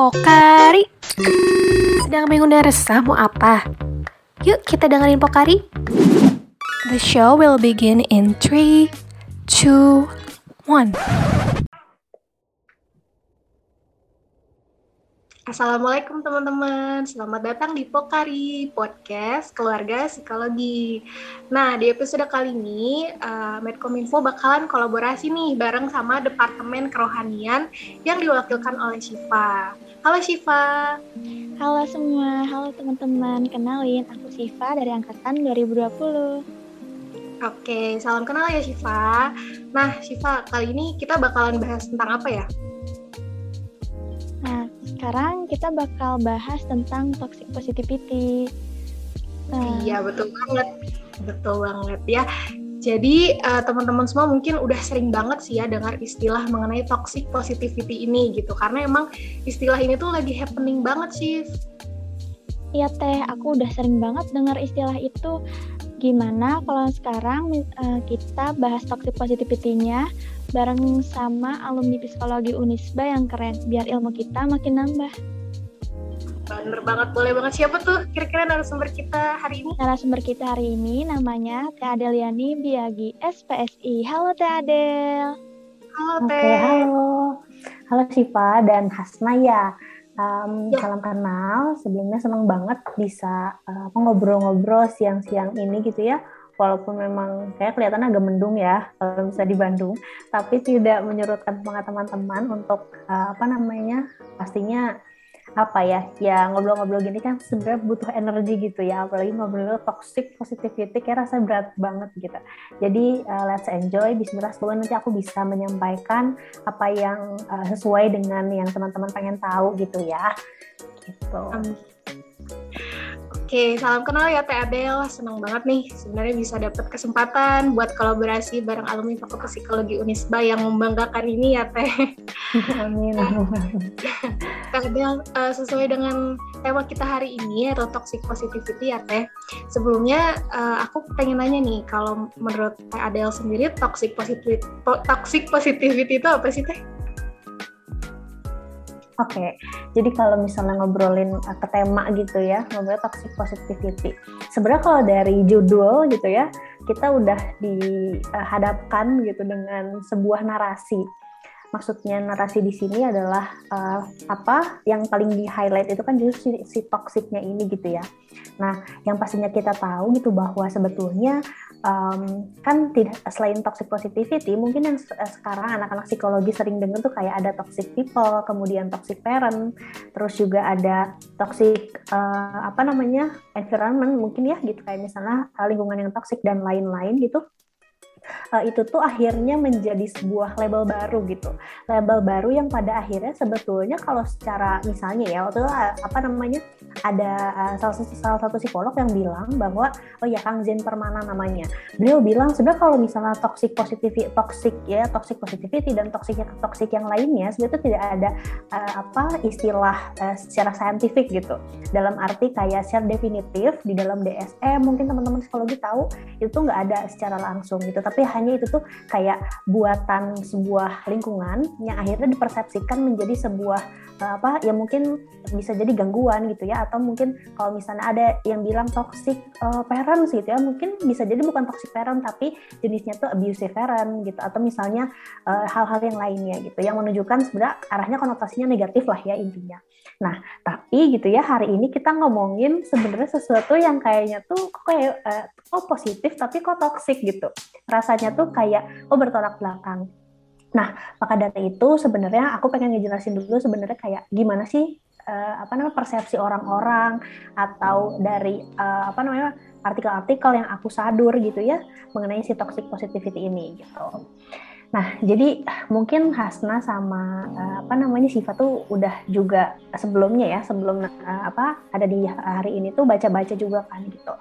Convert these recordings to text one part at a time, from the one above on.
Pokari. Sedang bingung dan resah mau apa? Yuk kita dengerin Pokari. The show will begin in 3, 2, 1. Assalamualaikum teman-teman, selamat datang di Pokari Podcast Keluarga Psikologi. Nah, di episode kali ini, uh, Medcominfo bakalan kolaborasi nih bareng sama Departemen Kerohanian yang diwakilkan oleh Shiva. Halo Shiva. Halo semua, halo teman-teman. Kenalin, aku Shiva dari Angkatan 2020. Oke, salam kenal ya Shiva. Nah, Shiva, kali ini kita bakalan bahas tentang apa ya? Nah, sekarang kita bakal bahas tentang toxic positivity. Nah, iya, betul banget. Betul banget ya. Jadi uh, teman-teman semua mungkin udah sering banget sih ya dengar istilah mengenai toxic positivity ini gitu. Karena emang istilah ini tuh lagi happening banget sih. Iya teh, aku udah sering banget dengar istilah itu. Gimana kalau sekarang uh, kita bahas toxic positivity-nya bareng sama alumni psikologi Unisba yang keren biar ilmu kita makin nambah. Bener banget, boleh banget. Siapa tuh kira-kira narasumber kita hari ini? Narasumber kita hari ini namanya Teh Adeliani Biagi, SPSI. Halo Teh Adel. Halo Teh. Oke, halo. Halo Siva dan Hasna ya. Um, ya. Salam kenal. Sebelumnya senang banget bisa uh, ngobrol-ngobrol siang-siang ini gitu ya walaupun memang kayak kelihatan agak mendung ya kalau bisa di Bandung, tapi tidak menyurutkan semangat teman-teman untuk uh, apa namanya pastinya apa ya ya ngobrol-ngobrol gini kan sebenarnya butuh energi gitu ya apalagi ngobrol toxic positivity kayak rasa berat banget gitu. Jadi uh, let's enjoy Bismillah semoga nanti aku bisa menyampaikan apa yang uh, sesuai dengan yang teman-teman pengen tahu gitu ya. Gitu Oke, salam kenal ya Teh Adel. Senang banget nih sebenarnya bisa dapat kesempatan buat kolaborasi bareng alumni Fakultas Psikologi Unisba yang membanggakan ini ya Teh. Amin. Teh Adel, uh, sesuai dengan tema kita hari ini atau toxic positivity ya Teh. Sebelumnya uh, aku pengen nanya nih, kalau menurut Teh Adel sendiri toxic positivity, toxic positivity itu apa sih Teh? Oke, okay. jadi kalau misalnya ngobrolin uh, ke tema gitu ya, ngobrol toxic positivity. Sebenarnya kalau dari judul gitu ya, kita udah dihadapkan gitu dengan sebuah narasi maksudnya narasi di sini adalah uh, apa yang paling di highlight itu kan justru si, si toksiknya ini gitu ya. Nah, yang pastinya kita tahu gitu bahwa sebetulnya um, kan tidak selain toxic positivity, mungkin yang sekarang anak-anak psikologi sering dengar tuh kayak ada toxic people, kemudian toxic parent, terus juga ada toxic uh, apa namanya environment mungkin ya gitu. Kayak misalnya lingkungan yang toxic dan lain-lain gitu uh, itu tuh akhirnya menjadi sebuah label baru gitu. Label baru yang pada akhirnya sebetulnya kalau secara misalnya ya waktu itu eh, apa namanya ada uh, salah satu salah satu psikolog yang bilang bahwa oh ya Kang Zen Permana namanya. Beliau bilang sebenarnya kalau misalnya toxic positivity toxic ya toxic positivity dan toxic toxic yang lainnya sebetulnya tidak ada uh, apa istilah uh, secara saintifik gitu. Dalam arti kayak secara definitif di dalam DSM mungkin teman-teman psikologi tahu itu nggak ada secara langsung gitu tapi hanya itu tuh kayak buatan sebuah lingkungan yang akhirnya dipersepsikan menjadi sebuah uh, apa ya mungkin bisa jadi gangguan gitu ya atau mungkin kalau misalnya ada yang bilang toxic uh, parents gitu ya mungkin bisa jadi bukan toxic parent tapi jenisnya tuh abusive parent gitu atau misalnya eh, hal-hal uh, yang lainnya gitu yang menunjukkan sebenarnya arahnya konotasinya negatif lah ya intinya. Nah tapi gitu ya hari ini kita ngomongin sebenarnya sesuatu yang kayaknya tuh kok kayak uh, oh positif tapi kok toxic gitu rasanya tuh kayak oh bertolak belakang. Nah, maka dari itu sebenarnya aku pengen ngejelasin dulu sebenarnya kayak gimana sih uh, apa namanya persepsi orang-orang atau dari uh, apa namanya artikel-artikel yang aku sadur gitu ya mengenai si toxic positivity ini gitu. Nah, jadi mungkin Hasna sama uh, apa namanya Siva tuh udah juga sebelumnya ya, sebelum uh, apa ada di hari ini tuh baca-baca juga kan gitu.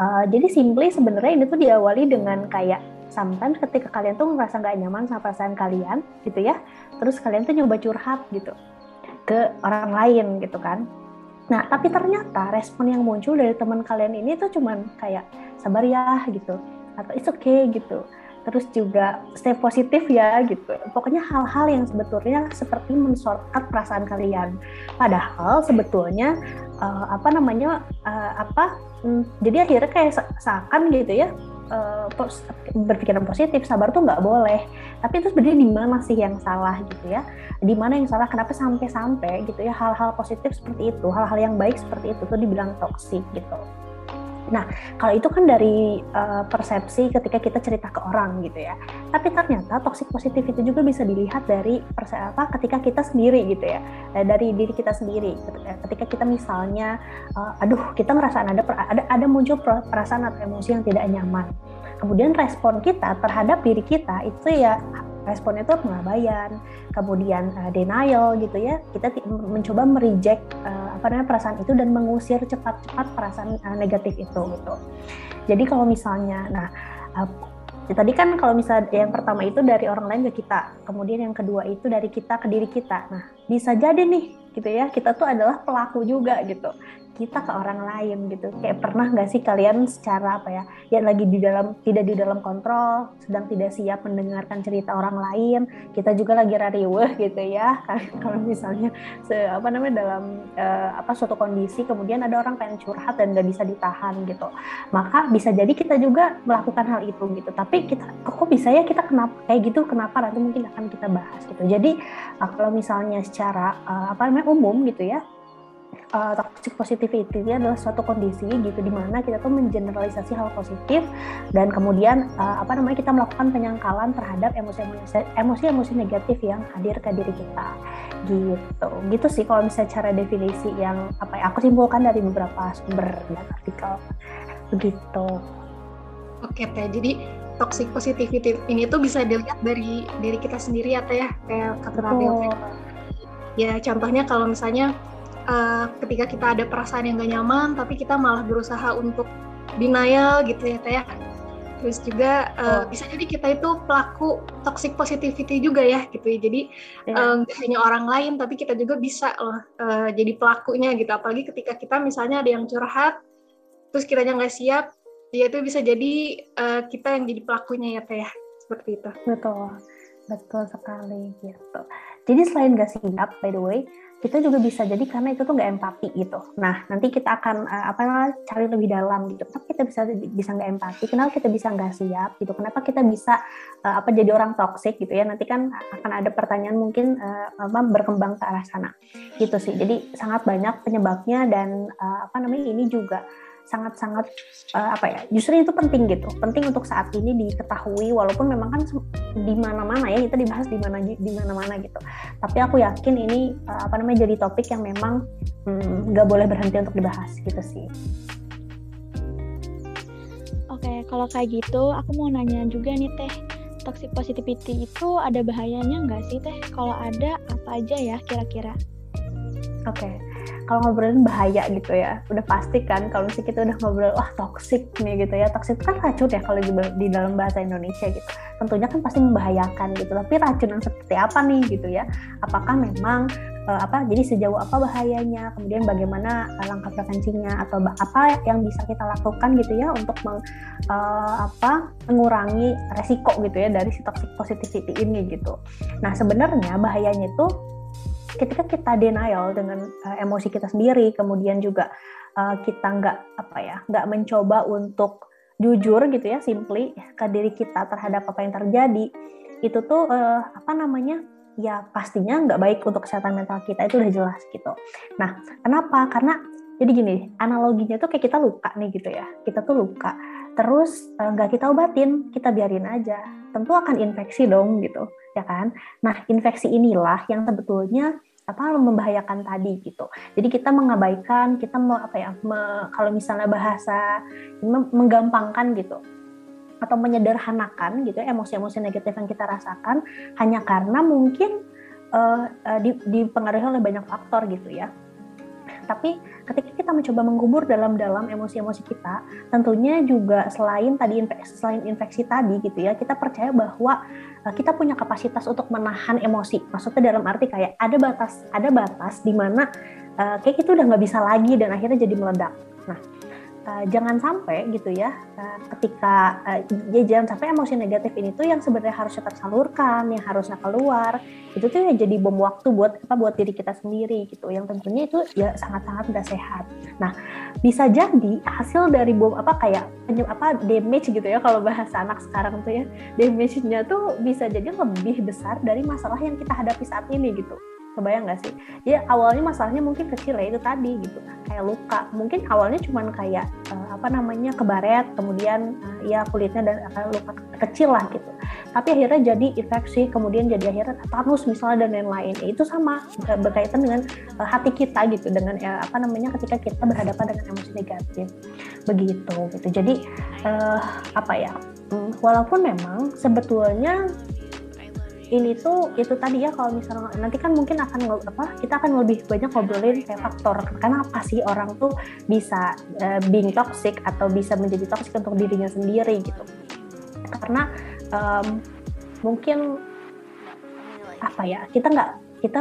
Uh, jadi simply sebenarnya ini tuh diawali dengan kayak sometimes ketika kalian tuh ngerasa nggak nyaman sama perasaan kalian gitu ya, terus kalian tuh nyoba curhat gitu ke orang lain gitu kan. Nah, tapi ternyata respon yang muncul dari teman kalian ini tuh cuman kayak sabar ya gitu atau it's okay gitu terus juga stay positif ya gitu. Pokoknya hal-hal yang sebetulnya seperti mensortkan perasaan kalian. Padahal sebetulnya uh, apa namanya uh, apa hmm, jadi akhirnya kayak seakan gitu ya uh, berpikiran positif sabar tuh nggak boleh tapi itu sebenarnya di mana sih yang salah gitu ya di mana yang salah kenapa sampai-sampai gitu ya hal-hal positif seperti itu hal-hal yang baik seperti itu tuh dibilang toksik gitu Nah, kalau itu kan dari uh, persepsi ketika kita cerita ke orang gitu ya. Tapi ternyata toxic positivity juga bisa dilihat dari apa ketika kita sendiri gitu ya. Eh, dari diri kita sendiri. Ketika kita misalnya uh, aduh, kita ngerasa ada ada ada muncul perasaan atau emosi yang tidak nyaman. Kemudian respon kita terhadap diri kita itu ya respon itu pengabaian, kemudian uh, denial gitu ya. Kita mencoba mereject uh, apa namanya perasaan itu dan mengusir cepat-cepat perasaan uh, negatif itu gitu. Jadi kalau misalnya, nah uh, tadi kan kalau misalnya yang pertama itu dari orang lain ke kita, kemudian yang kedua itu dari kita ke diri kita. Nah bisa jadi nih gitu ya kita tuh adalah pelaku juga gitu kita ke orang lain gitu. Kayak pernah nggak sih kalian secara apa ya ya lagi di dalam tidak di dalam kontrol sedang tidak siap mendengarkan cerita orang lain kita juga lagi rariweh gitu ya. Kalau misalnya se, apa namanya dalam uh, apa suatu kondisi kemudian ada orang pengen curhat dan nggak bisa ditahan gitu. Maka bisa jadi kita juga melakukan hal itu gitu. Tapi kita kok bisa ya kita kenapa kayak gitu kenapa nanti mungkin akan kita bahas gitu. Jadi uh, kalau misalnya secara uh, apa namanya umum gitu ya uh, toxic positivity ini adalah suatu kondisi gitu di mana kita tuh mengeneralisasi hal positif dan kemudian uh, apa namanya kita melakukan penyangkalan terhadap emosi-emosi negatif yang hadir ke diri kita. Gitu. Gitu sih kalau misalnya cara definisi yang apa ya aku simpulkan dari beberapa sumber dan artikel. Begitu. Oke teh. Jadi toxic positivity ini tuh bisa dilihat dari diri kita sendiri ya teh ya? Kayak kata ya contohnya kalau misalnya uh, ketika kita ada perasaan yang gak nyaman tapi kita malah berusaha untuk denial gitu ya teh ya terus juga uh, oh. bisa jadi kita itu pelaku toxic positivity juga ya gitu ya jadi yeah. Iya. hanya orang lain tapi kita juga bisa loh uh, jadi pelakunya gitu apalagi ketika kita misalnya ada yang curhat terus kiranya nggak siap dia itu bisa jadi uh, kita yang jadi pelakunya ya teh ya seperti itu betul betul sekali gitu jadi selain gak siap by the way kita juga bisa jadi karena itu tuh nggak empati gitu. Nah nanti kita akan uh, apa cari lebih dalam gitu. Kenapa kita bisa bisa nggak empati? Kenapa kita bisa nggak siap gitu? Kenapa kita bisa uh, apa jadi orang toksik gitu ya? Nanti kan akan ada pertanyaan mungkin uh, berkembang ke arah sana gitu sih. Jadi sangat banyak penyebabnya dan uh, apa namanya ini juga sangat-sangat uh, apa ya justru itu penting gitu. Penting untuk saat ini diketahui walaupun memang kan di mana-mana ya kita dibahas di mana di mana-mana gitu. Tapi aku yakin ini uh, apa namanya jadi topik yang memang hmm, nggak hmm, boleh berhenti untuk dibahas gitu sih. Oke, kalau kayak gitu, aku mau nanya juga nih Teh, toxic positivity itu ada bahayanya nggak sih Teh? Kalau ada, apa aja ya kira-kira? Oke, okay kalau ngobrolin bahaya gitu ya udah pasti kan kalau misalnya kita udah ngobrol wah toxic nih gitu ya. Toxic kan racun ya kalau di, di dalam bahasa Indonesia gitu. Tentunya kan pasti membahayakan gitu tapi racun yang seperti apa nih gitu ya? Apakah memang uh, apa jadi sejauh apa bahayanya? Kemudian bagaimana uh, langkah prevensinya? Atau apa yang bisa kita lakukan gitu ya untuk meng, uh, apa mengurangi resiko gitu ya dari si toxic positivity ini gitu. Nah sebenarnya bahayanya itu ketika kita denial dengan uh, emosi kita sendiri, kemudian juga uh, kita nggak apa ya, nggak mencoba untuk jujur gitu ya, simply ke diri kita terhadap apa yang terjadi, itu tuh uh, apa namanya? ya pastinya nggak baik untuk kesehatan mental kita itu udah jelas gitu. Nah, kenapa? Karena jadi gini, analoginya tuh kayak kita luka nih gitu ya. Kita tuh luka, terus nggak kita obatin, kita biarin aja. Tentu akan infeksi dong gitu ya kan? Nah, infeksi inilah yang sebetulnya apa membahayakan tadi gitu. Jadi kita mengabaikan, kita mau apa ya, me, kalau misalnya bahasa menggampangkan gitu atau menyederhanakan gitu ya, emosi-emosi negatif yang kita rasakan hanya karena mungkin uh, uh, dipengaruhi oleh banyak faktor gitu ya. Tapi ketika kita mencoba mengubur dalam-dalam emosi-emosi kita, tentunya juga selain tadi infeksi, selain infeksi tadi gitu ya, kita percaya bahwa uh, kita punya kapasitas untuk menahan emosi. Maksudnya dalam arti kayak ada batas, ada batas di mana uh, kayak kita udah nggak bisa lagi dan akhirnya jadi meledak. Nah, uh, jangan sampai gitu ya uh, ketika uh, ya jangan sampai emosi negatif ini tuh yang sebenarnya harusnya tersalurkan yang harusnya keluar itu tuh ya jadi bom waktu buat apa buat diri kita sendiri gitu. Yang tentunya itu ya sangat-sangat tidak sehat. Nah bisa jadi hasil dari bom apa kayak apa damage gitu ya kalau bahasa anak sekarang tuh ya damage-nya tuh bisa jadi lebih besar dari masalah yang kita hadapi saat ini gitu kebayang nggak sih? Ya awalnya masalahnya mungkin kecil ya itu tadi gitu. Kayak luka. Mungkin awalnya cuman kayak uh, apa namanya kebaret kemudian uh, ya kulitnya dan uh, luka kecil lah gitu. Tapi akhirnya jadi infeksi kemudian jadi akhirnya tetanus misalnya dan lain-lain. Itu sama berkaitan dengan uh, hati kita gitu. Dengan uh, apa namanya ketika kita berhadapan dengan emosi negatif. Begitu gitu. Jadi uh, apa ya hmm, walaupun memang sebetulnya ini tuh itu tadi ya kalau misalnya nanti kan mungkin akan apa kita akan lebih banyak ngobrolin kayak faktor apa sih orang tuh bisa uh, being toxic atau bisa menjadi toxic untuk dirinya sendiri gitu. Karena um, mungkin apa ya kita nggak kita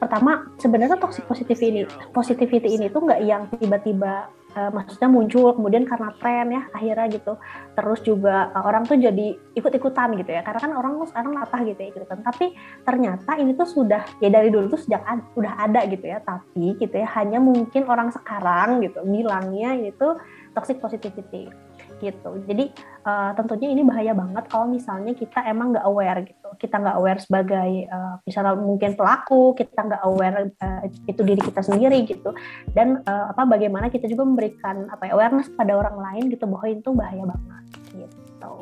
pertama sebenarnya toxic positivity ini positivity ini tuh nggak yang tiba-tiba uh, maksudnya muncul kemudian karena tren ya akhirnya gitu. Terus juga uh, orang tuh jadi ikut-ikutan gitu ya. Karena kan orang tuh sekarang apa gitu ya ikutan tapi ternyata ini tuh sudah ya dari dulu tuh sejak ad, udah ada gitu ya. Tapi gitu ya hanya mungkin orang sekarang gitu bilangnya itu toxic positivity gitu. Jadi uh, tentunya ini bahaya banget kalau misalnya kita emang nggak aware gitu. Kita nggak aware sebagai uh, misalnya mungkin pelaku, kita nggak aware uh, itu diri kita sendiri gitu. Dan uh, apa bagaimana kita juga memberikan apa ya awareness pada orang lain gitu bahwa itu bahaya banget gitu.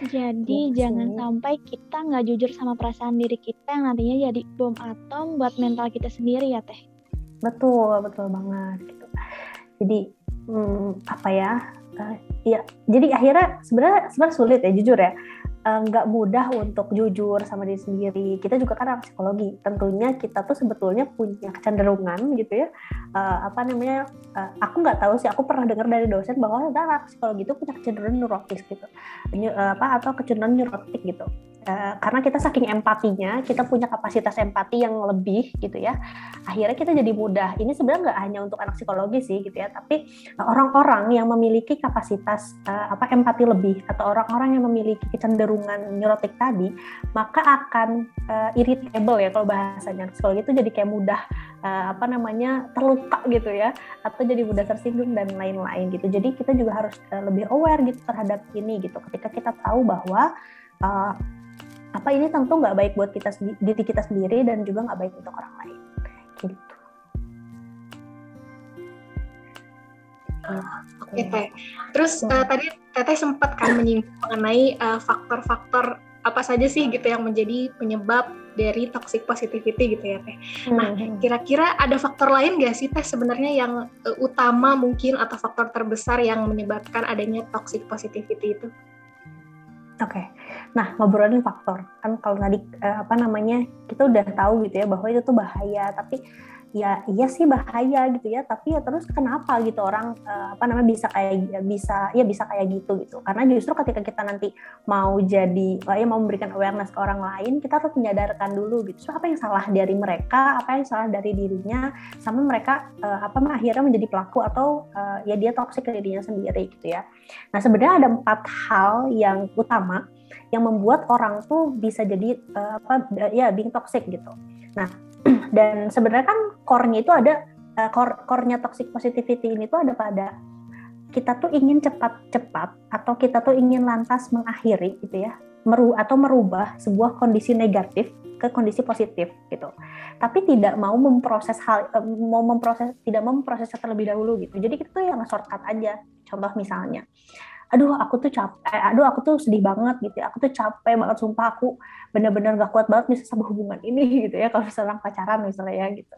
Jadi ya, jangan sampai kita nggak jujur sama perasaan diri kita yang nantinya jadi bom atom buat mental kita sendiri ya teh. Betul, betul banget gitu. Jadi hmm, apa ya uh, ya jadi akhirnya sebenarnya sebenarnya sulit ya jujur ya. Eh, nggak mudah untuk jujur sama diri sendiri. Kita juga kan orang psikologi. Tentunya kita tuh sebetulnya punya kecenderungan gitu ya. Uh, apa namanya uh, aku nggak tahu sih aku pernah dengar dari dosen bahwa orang psikologi itu punya kecenderungan neurotis gitu. Uh, apa atau kecenderungan neurotik gitu Uh, karena kita saking empatinya, kita punya kapasitas empati yang lebih gitu ya. Akhirnya kita jadi mudah. Ini sebenarnya nggak hanya untuk anak psikologi sih gitu ya, tapi orang-orang yang memiliki kapasitas uh, apa empati lebih atau orang-orang yang memiliki kecenderungan neurotik tadi, maka akan uh, irritable ya kalau bahasanya psikologi itu jadi kayak mudah uh, apa namanya terluka gitu ya, atau jadi mudah tersinggung dan lain-lain gitu. Jadi kita juga harus uh, lebih aware gitu terhadap ini gitu. Ketika kita tahu bahwa uh, apa ini tentu nggak baik buat kita diri kita sendiri dan juga nggak baik untuk orang lain gitu. Oke okay, teh. Terus uh, tadi teteh sempat kan menyinggung mengenai faktor eh, faktor-faktor apa saja sih gitu yang menjadi penyebab dari toxic positivity gitu ya teh. Nah hmm. kira-kira ada faktor lain gak sih teh sebenarnya yang uh, utama mungkin atau faktor terbesar yang menyebabkan adanya toxic positivity itu? Oke, okay. nah ngobrolin faktor kan kalau tadi uh, apa namanya kita udah tahu gitu ya bahwa itu tuh bahaya, tapi ya iya sih bahaya gitu ya. Tapi ya terus kenapa gitu orang uh, apa namanya bisa kayak bisa ya bisa kayak gitu gitu. Karena justru ketika kita nanti mau jadi ya mau memberikan awareness ke orang lain kita harus menyadarkan dulu gitu. So apa yang salah dari mereka apa yang salah dari dirinya sama mereka uh, apa akhirnya menjadi pelaku atau uh, ya dia toksik ke dirinya sendiri gitu ya. Nah sebenarnya ada empat hal yang utama yang membuat orang tuh bisa jadi uh, apa ya being toxic gitu. Nah dan sebenarnya kan core-nya itu ada core core-nya toxic positivity ini tuh ada pada kita tuh ingin cepat-cepat atau kita tuh ingin lantas mengakhiri gitu ya meru atau merubah sebuah kondisi negatif ke kondisi positif gitu. Tapi tidak mau memproses hal eh, mau memproses tidak mau memprosesnya terlebih dahulu gitu. Jadi kita tuh yang shortcut aja contoh misalnya aduh aku tuh capek, eh, aduh aku tuh sedih banget gitu ya, aku tuh capek banget, sumpah aku bener-bener gak kuat banget bisa sama hubungan ini gitu ya, kalau misalnya pacaran misalnya ya gitu.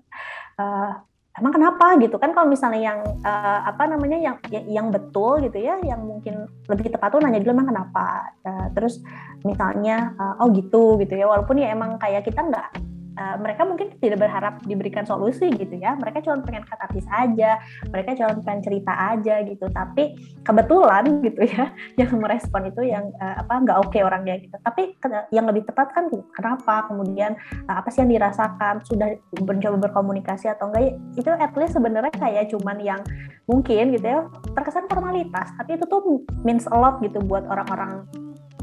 Uh, emang kenapa gitu? Kan kalau misalnya yang uh, apa namanya yang yang betul gitu ya yang mungkin lebih tepat tuh nanya dulu emang kenapa. Uh, terus misalnya uh, oh gitu gitu ya walaupun ya emang kayak kita nggak uh, mereka mungkin tidak berharap diberikan solusi gitu ya. Mereka cuma pengen katarsis aja mereka cuma pengen cerita aja gitu. Tapi kebetulan gitu ya yang merespon itu yang uh, apa nggak oke okay orangnya gitu. Tapi yang lebih tepat kan kenapa kemudian uh, apa sih yang dirasakan sudah mencoba berkomunikasi atau enggak itu at least sebenarnya kayak cuman yang mungkin gitu ya terkesan formalitas. Tapi itu tuh means a lot gitu buat orang-orang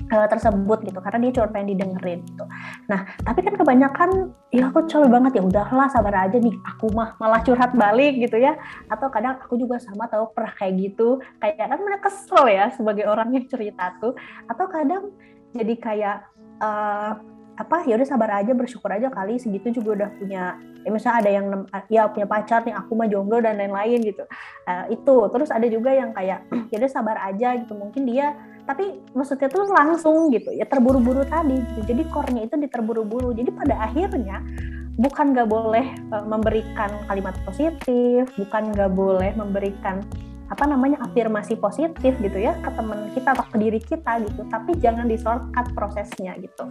tersebut gitu karena dia cuma pengen didengerin gitu. Nah tapi kan kebanyakan ya aku coba banget ya udahlah sabar aja nih aku mah malah curhat balik gitu ya. Atau kadang aku juga sama tahu pernah kayak gitu. Kayak kan mereka kesel ya sebagai orang yang cerita tuh. Atau kadang jadi kayak uh, apa ya udah sabar aja bersyukur aja kali segitu juga udah punya ya misalnya ada yang ya punya pacar nih aku mah jomblo dan lain-lain gitu. Uh, itu. Terus ada juga yang kayak ya udah sabar aja gitu. Mungkin dia tapi maksudnya tuh langsung gitu ya terburu-buru tadi gitu. jadi core-nya itu diterburu-buru. Jadi pada akhirnya bukan nggak boleh uh, memberikan kalimat positif bukan nggak boleh memberikan apa namanya afirmasi positif gitu ya ke teman kita atau ke diri kita gitu. Tapi jangan di shortcut prosesnya gitu.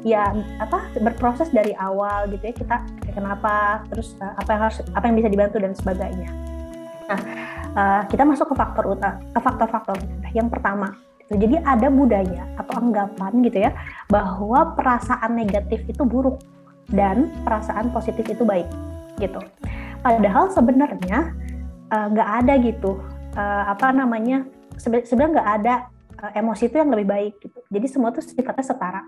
Ya apa berproses dari awal gitu ya kita kenapa terus uh, apa yang harus apa yang bisa dibantu dan sebagainya. Nah uh, kita masuk ke faktor utama ke faktor-faktor. Yang pertama Gitu. Jadi ada budaya atau anggapan gitu ya bahwa perasaan negatif itu buruk dan perasaan positif itu baik gitu. Padahal sebenarnya eh, nggak uh, ada gitu uh, apa namanya sebenarnya nggak ada uh, emosi itu yang lebih baik gitu. Jadi semua tuh sifatnya setara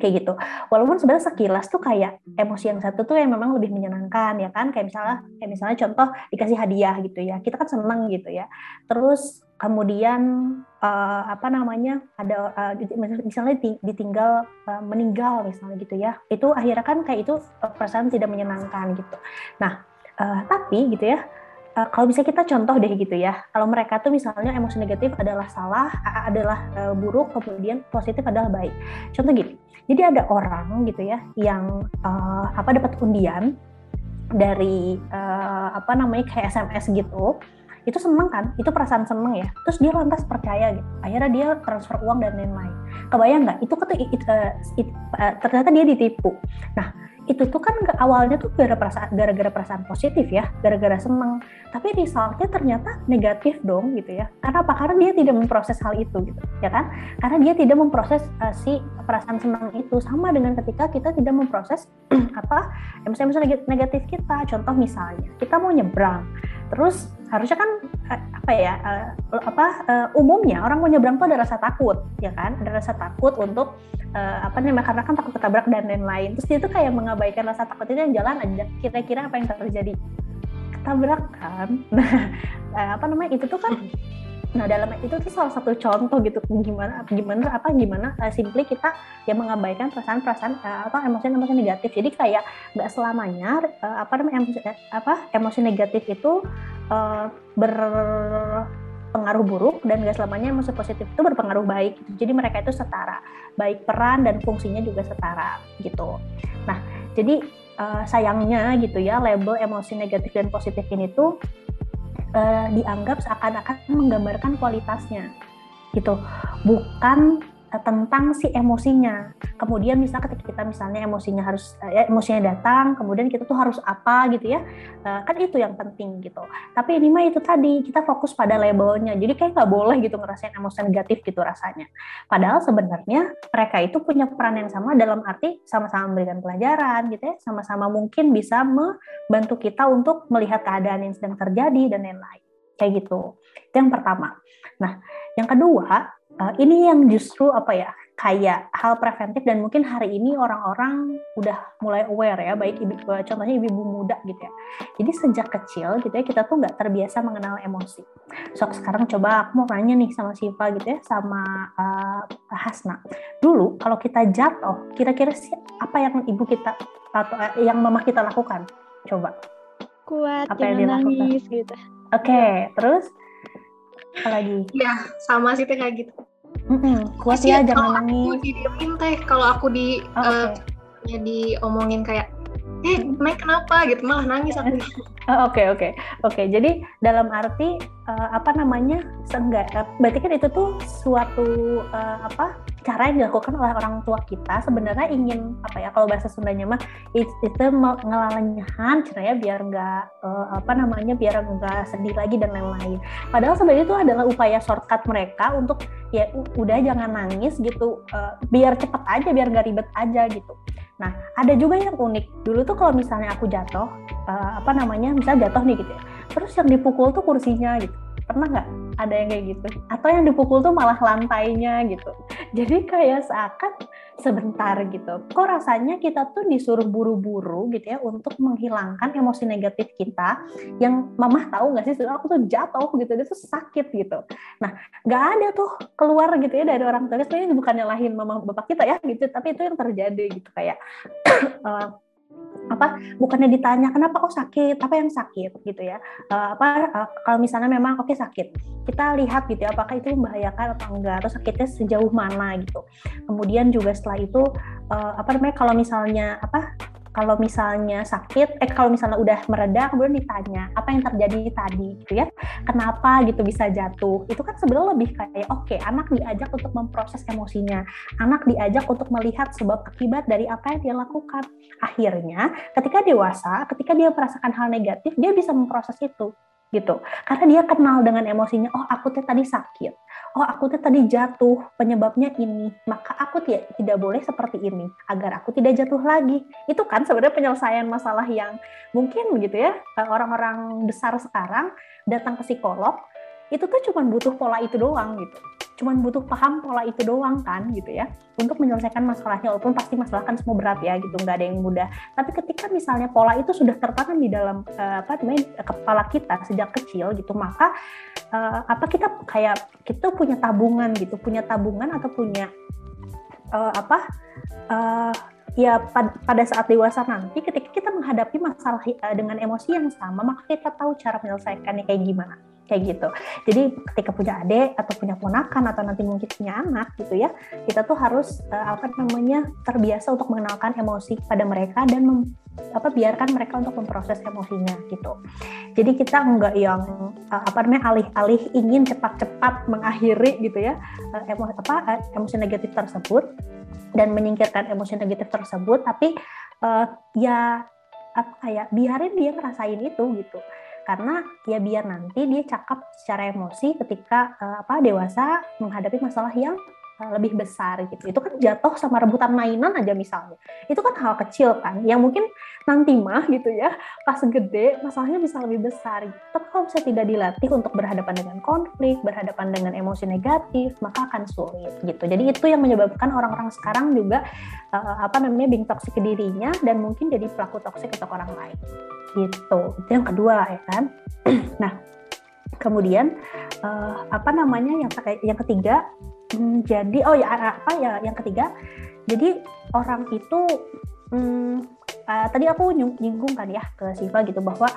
kayak gitu. Walaupun sebenarnya sekilas tuh kayak emosi yang satu tuh yang memang lebih menyenangkan ya kan, kayak misalnya kayak misalnya contoh dikasih hadiah gitu ya, kita kan seneng gitu ya. Terus kemudian uh, apa namanya ada uh, misalnya ditinggal uh, meninggal misalnya gitu ya, itu akhirnya kan kayak itu perasaan tidak menyenangkan gitu. Nah uh, tapi gitu ya uh, kalau bisa kita contoh deh gitu ya. Kalau mereka tuh misalnya emosi negatif adalah salah, adalah uh, buruk, kemudian positif adalah baik. Contoh gini. Jadi ada orang gitu ya yang uh, apa dapat undian dari uh, apa namanya kayak SMS gitu itu seneng kan? Itu perasaan seneng ya? Terus dia lantas percaya gitu. Akhirnya dia transfer uang dan lain-lain. Kebayang nggak? Itu ketika it, uh, it, uh, ternyata dia ditipu. Nah itu tuh kan awalnya tuh gara perasaan gara-gara perasaan positif ya gara-gara seneng. Tapi resultnya ternyata negatif dong gitu ya. Karena apa? Karena dia tidak memproses hal itu gitu ya kan? Karena dia tidak memproses uh, si perasaan senang itu. Sama dengan ketika kita tidak memproses apa? Emosi-emosi negatif kita. Contoh misalnya kita mau nyebrang terus harusnya kan eh, apa ya uh, apa uh, umumnya orang mau nyebrang tuh ada rasa takut ya kan? Ada rasa takut untuk uh, apa namanya karena kan takut ketabrak dan lain-lain. Terus dia tuh kayak mengabaikan rasa takut itu yang jalan aja. Kira-kira apa yang terjadi? Ketabrakan nah apa namanya itu tuh kan Nah dalam itu tuh salah satu contoh gitu gimana gimana apa gimana uh, simply kita yang mengabaikan perasaan-perasaan uh, apa emosi-emosi negatif. Jadi kayak nggak selamanya uh, apa namanya emosi apa emosi negatif itu uh, berpengaruh buruk dan gak selamanya emosi positif itu berpengaruh baik. Gitu. Jadi mereka itu setara, baik peran dan fungsinya juga setara gitu. Nah jadi uh, sayangnya gitu ya label emosi negatif dan positif ini tuh uh, dianggap seakan-akan menggambarkan kualitasnya gitu. Bukan tentang si emosinya. Kemudian misalnya ketika kita misalnya emosinya harus uh, emosinya datang kemudian kita tuh harus apa gitu ya uh, kan itu yang penting gitu. Tapi ini mah itu tadi kita fokus pada labelnya. Jadi kayak nggak boleh gitu ngerasain emosi negatif gitu rasanya. Padahal sebenarnya mereka itu punya peran yang sama dalam arti sama-sama memberikan pelajaran gitu ya. Sama-sama mungkin bisa membantu kita untuk melihat keadaan yang sedang terjadi dan lain-lain. Kayak gitu. Itu yang pertama. Nah, yang kedua, uh, ini yang justru apa ya, kayak hal preventif dan mungkin hari ini orang-orang udah mulai aware ya, baik ibu, eh, contohnya ibu-ibu muda gitu ya. Jadi sejak kecil gitu ya, kita tuh nggak terbiasa mengenal emosi. So sekarang coba aku mau nanya nih sama Siva gitu ya, sama uh, Hasna. Dulu kalau kita jatuh, kira-kira sih apa yang ibu kita atau uh, yang mama kita lakukan? Coba. Kuat, apa yang nangis gitu Oke, okay, terus apa lagi? Ya, sama sih kayak gitu. Kuat ya, jangan nangis. Aku didiemin teh, kalau aku di oh, uh, ya diomongin kayak, eh naik kenapa gitu, malah nangis aku. Oh, oke oke oke. Jadi dalam arti uh, apa namanya? Seenggak, uh, berarti kan itu tuh suatu uh, apa? Cara yang dilakukan oleh orang tua kita sebenarnya ingin apa ya kalau bahasa Sundanya mah itu, ngelalenyahan ya biar nggak uh, apa namanya biar nggak sedih lagi dan lain-lain. Padahal sebenarnya itu adalah upaya shortcut mereka untuk ya udah jangan nangis gitu uh, biar cepet aja biar nggak ribet aja gitu. Nah ada juga yang unik. Dulu tuh kalau misalnya aku jatuh uh, apa namanya misalnya jatuh nih gitu ya terus yang dipukul tuh kursinya gitu pernah nggak ada yang kayak gitu? Atau yang dipukul tuh malah lantainya gitu. Jadi kayak seakan sebentar gitu. Kok rasanya kita tuh disuruh buru-buru gitu ya untuk menghilangkan emosi negatif kita yang mamah tahu nggak sih? Aku tuh jatuh gitu dia tuh sakit gitu. Nah nggak ada tuh keluar gitu ya dari orang tua. Ini bukan nyalahin mama bapak kita ya gitu tapi itu yang terjadi gitu kayak eh, apa bukannya ditanya kenapa kok sakit? Apa yang sakit? gitu ya. Uh, apa uh, kalau misalnya memang oke okay, sakit. Kita lihat gitu ya apakah itu membahayakan atau enggak atau sakitnya sejauh mana gitu. Kemudian juga setelah itu uh, apa namanya kalau misalnya apa kalau misalnya sakit, eh kalau misalnya udah mereda, kemudian ditanya apa yang terjadi tadi, gitu ya, kenapa? Gitu bisa jatuh, itu kan sebenarnya lebih kayak oke, okay, anak diajak untuk memproses emosinya, anak diajak untuk melihat sebab akibat dari apa yang dia lakukan. Akhirnya, ketika dewasa, ketika dia merasakan hal negatif, dia bisa memproses itu gitu. Karena dia kenal dengan emosinya oh aku tuh tadi sakit. Oh aku tuh tadi jatuh penyebabnya ini. Maka aku tidak boleh seperti ini. Agar aku tidak jatuh lagi. Itu kan sebenarnya penyelesaian masalah yang mungkin gitu ya orang-orang besar sekarang datang ke psikolog itu tuh cuma butuh pola itu doang gitu cuma butuh paham pola itu doang kan gitu ya. Untuk menyelesaikan masalahnya walaupun pasti masalah kan semua berat ya gitu. Nggak ada yang mudah. Tapi ketika misalnya pola itu sudah tertanam di dalam uh, apa namanya kepala kita sejak kecil gitu maka uh, apa kita kayak kita punya tabungan gitu. Punya tabungan atau punya uh, apa uh, ya pada saat dewasa nanti ketika kita menghadapi masalah dengan emosi yang sama maka kita tahu cara menyelesaikannya kayak gimana kayak gitu. Jadi ketika punya adik atau punya ponakan atau nanti mungkin punya anak gitu ya, kita tuh harus uh, apa namanya terbiasa untuk mengenalkan emosi pada mereka dan mem, apa biarkan mereka untuk memproses emosinya gitu. Jadi kita enggak yang uh, apa namanya alih-alih ingin cepat-cepat mengakhiri gitu ya uh, emosi apa uh, emosi negatif tersebut dan menyingkirkan emosi negatif tersebut, tapi uh, ya apa kayak biarin dia ngerasain itu gitu karena ya biar nanti dia cakap secara emosi ketika uh, apa dewasa menghadapi masalah yang lebih besar gitu. Itu kan jatuh sama rebutan mainan aja misalnya. Itu kan hal kecil kan yang mungkin nanti mah gitu ya pas gede masalahnya bisa lebih besar. Gitu. Tapi kalau bisa tidak dilatih untuk berhadapan dengan konflik, berhadapan dengan emosi negatif, maka akan sulit gitu. Jadi itu yang menyebabkan orang-orang sekarang juga uh, apa namanya being toxic ke dirinya dan mungkin jadi pelaku toksik untuk orang lain gitu itu yang kedua ya kan nah kemudian uh, apa namanya yang yang ketiga jadi oh ya apa ya yang ketiga. Jadi orang itu hmm, uh, tadi aku nyinggung kan ya ke Siva gitu bahwa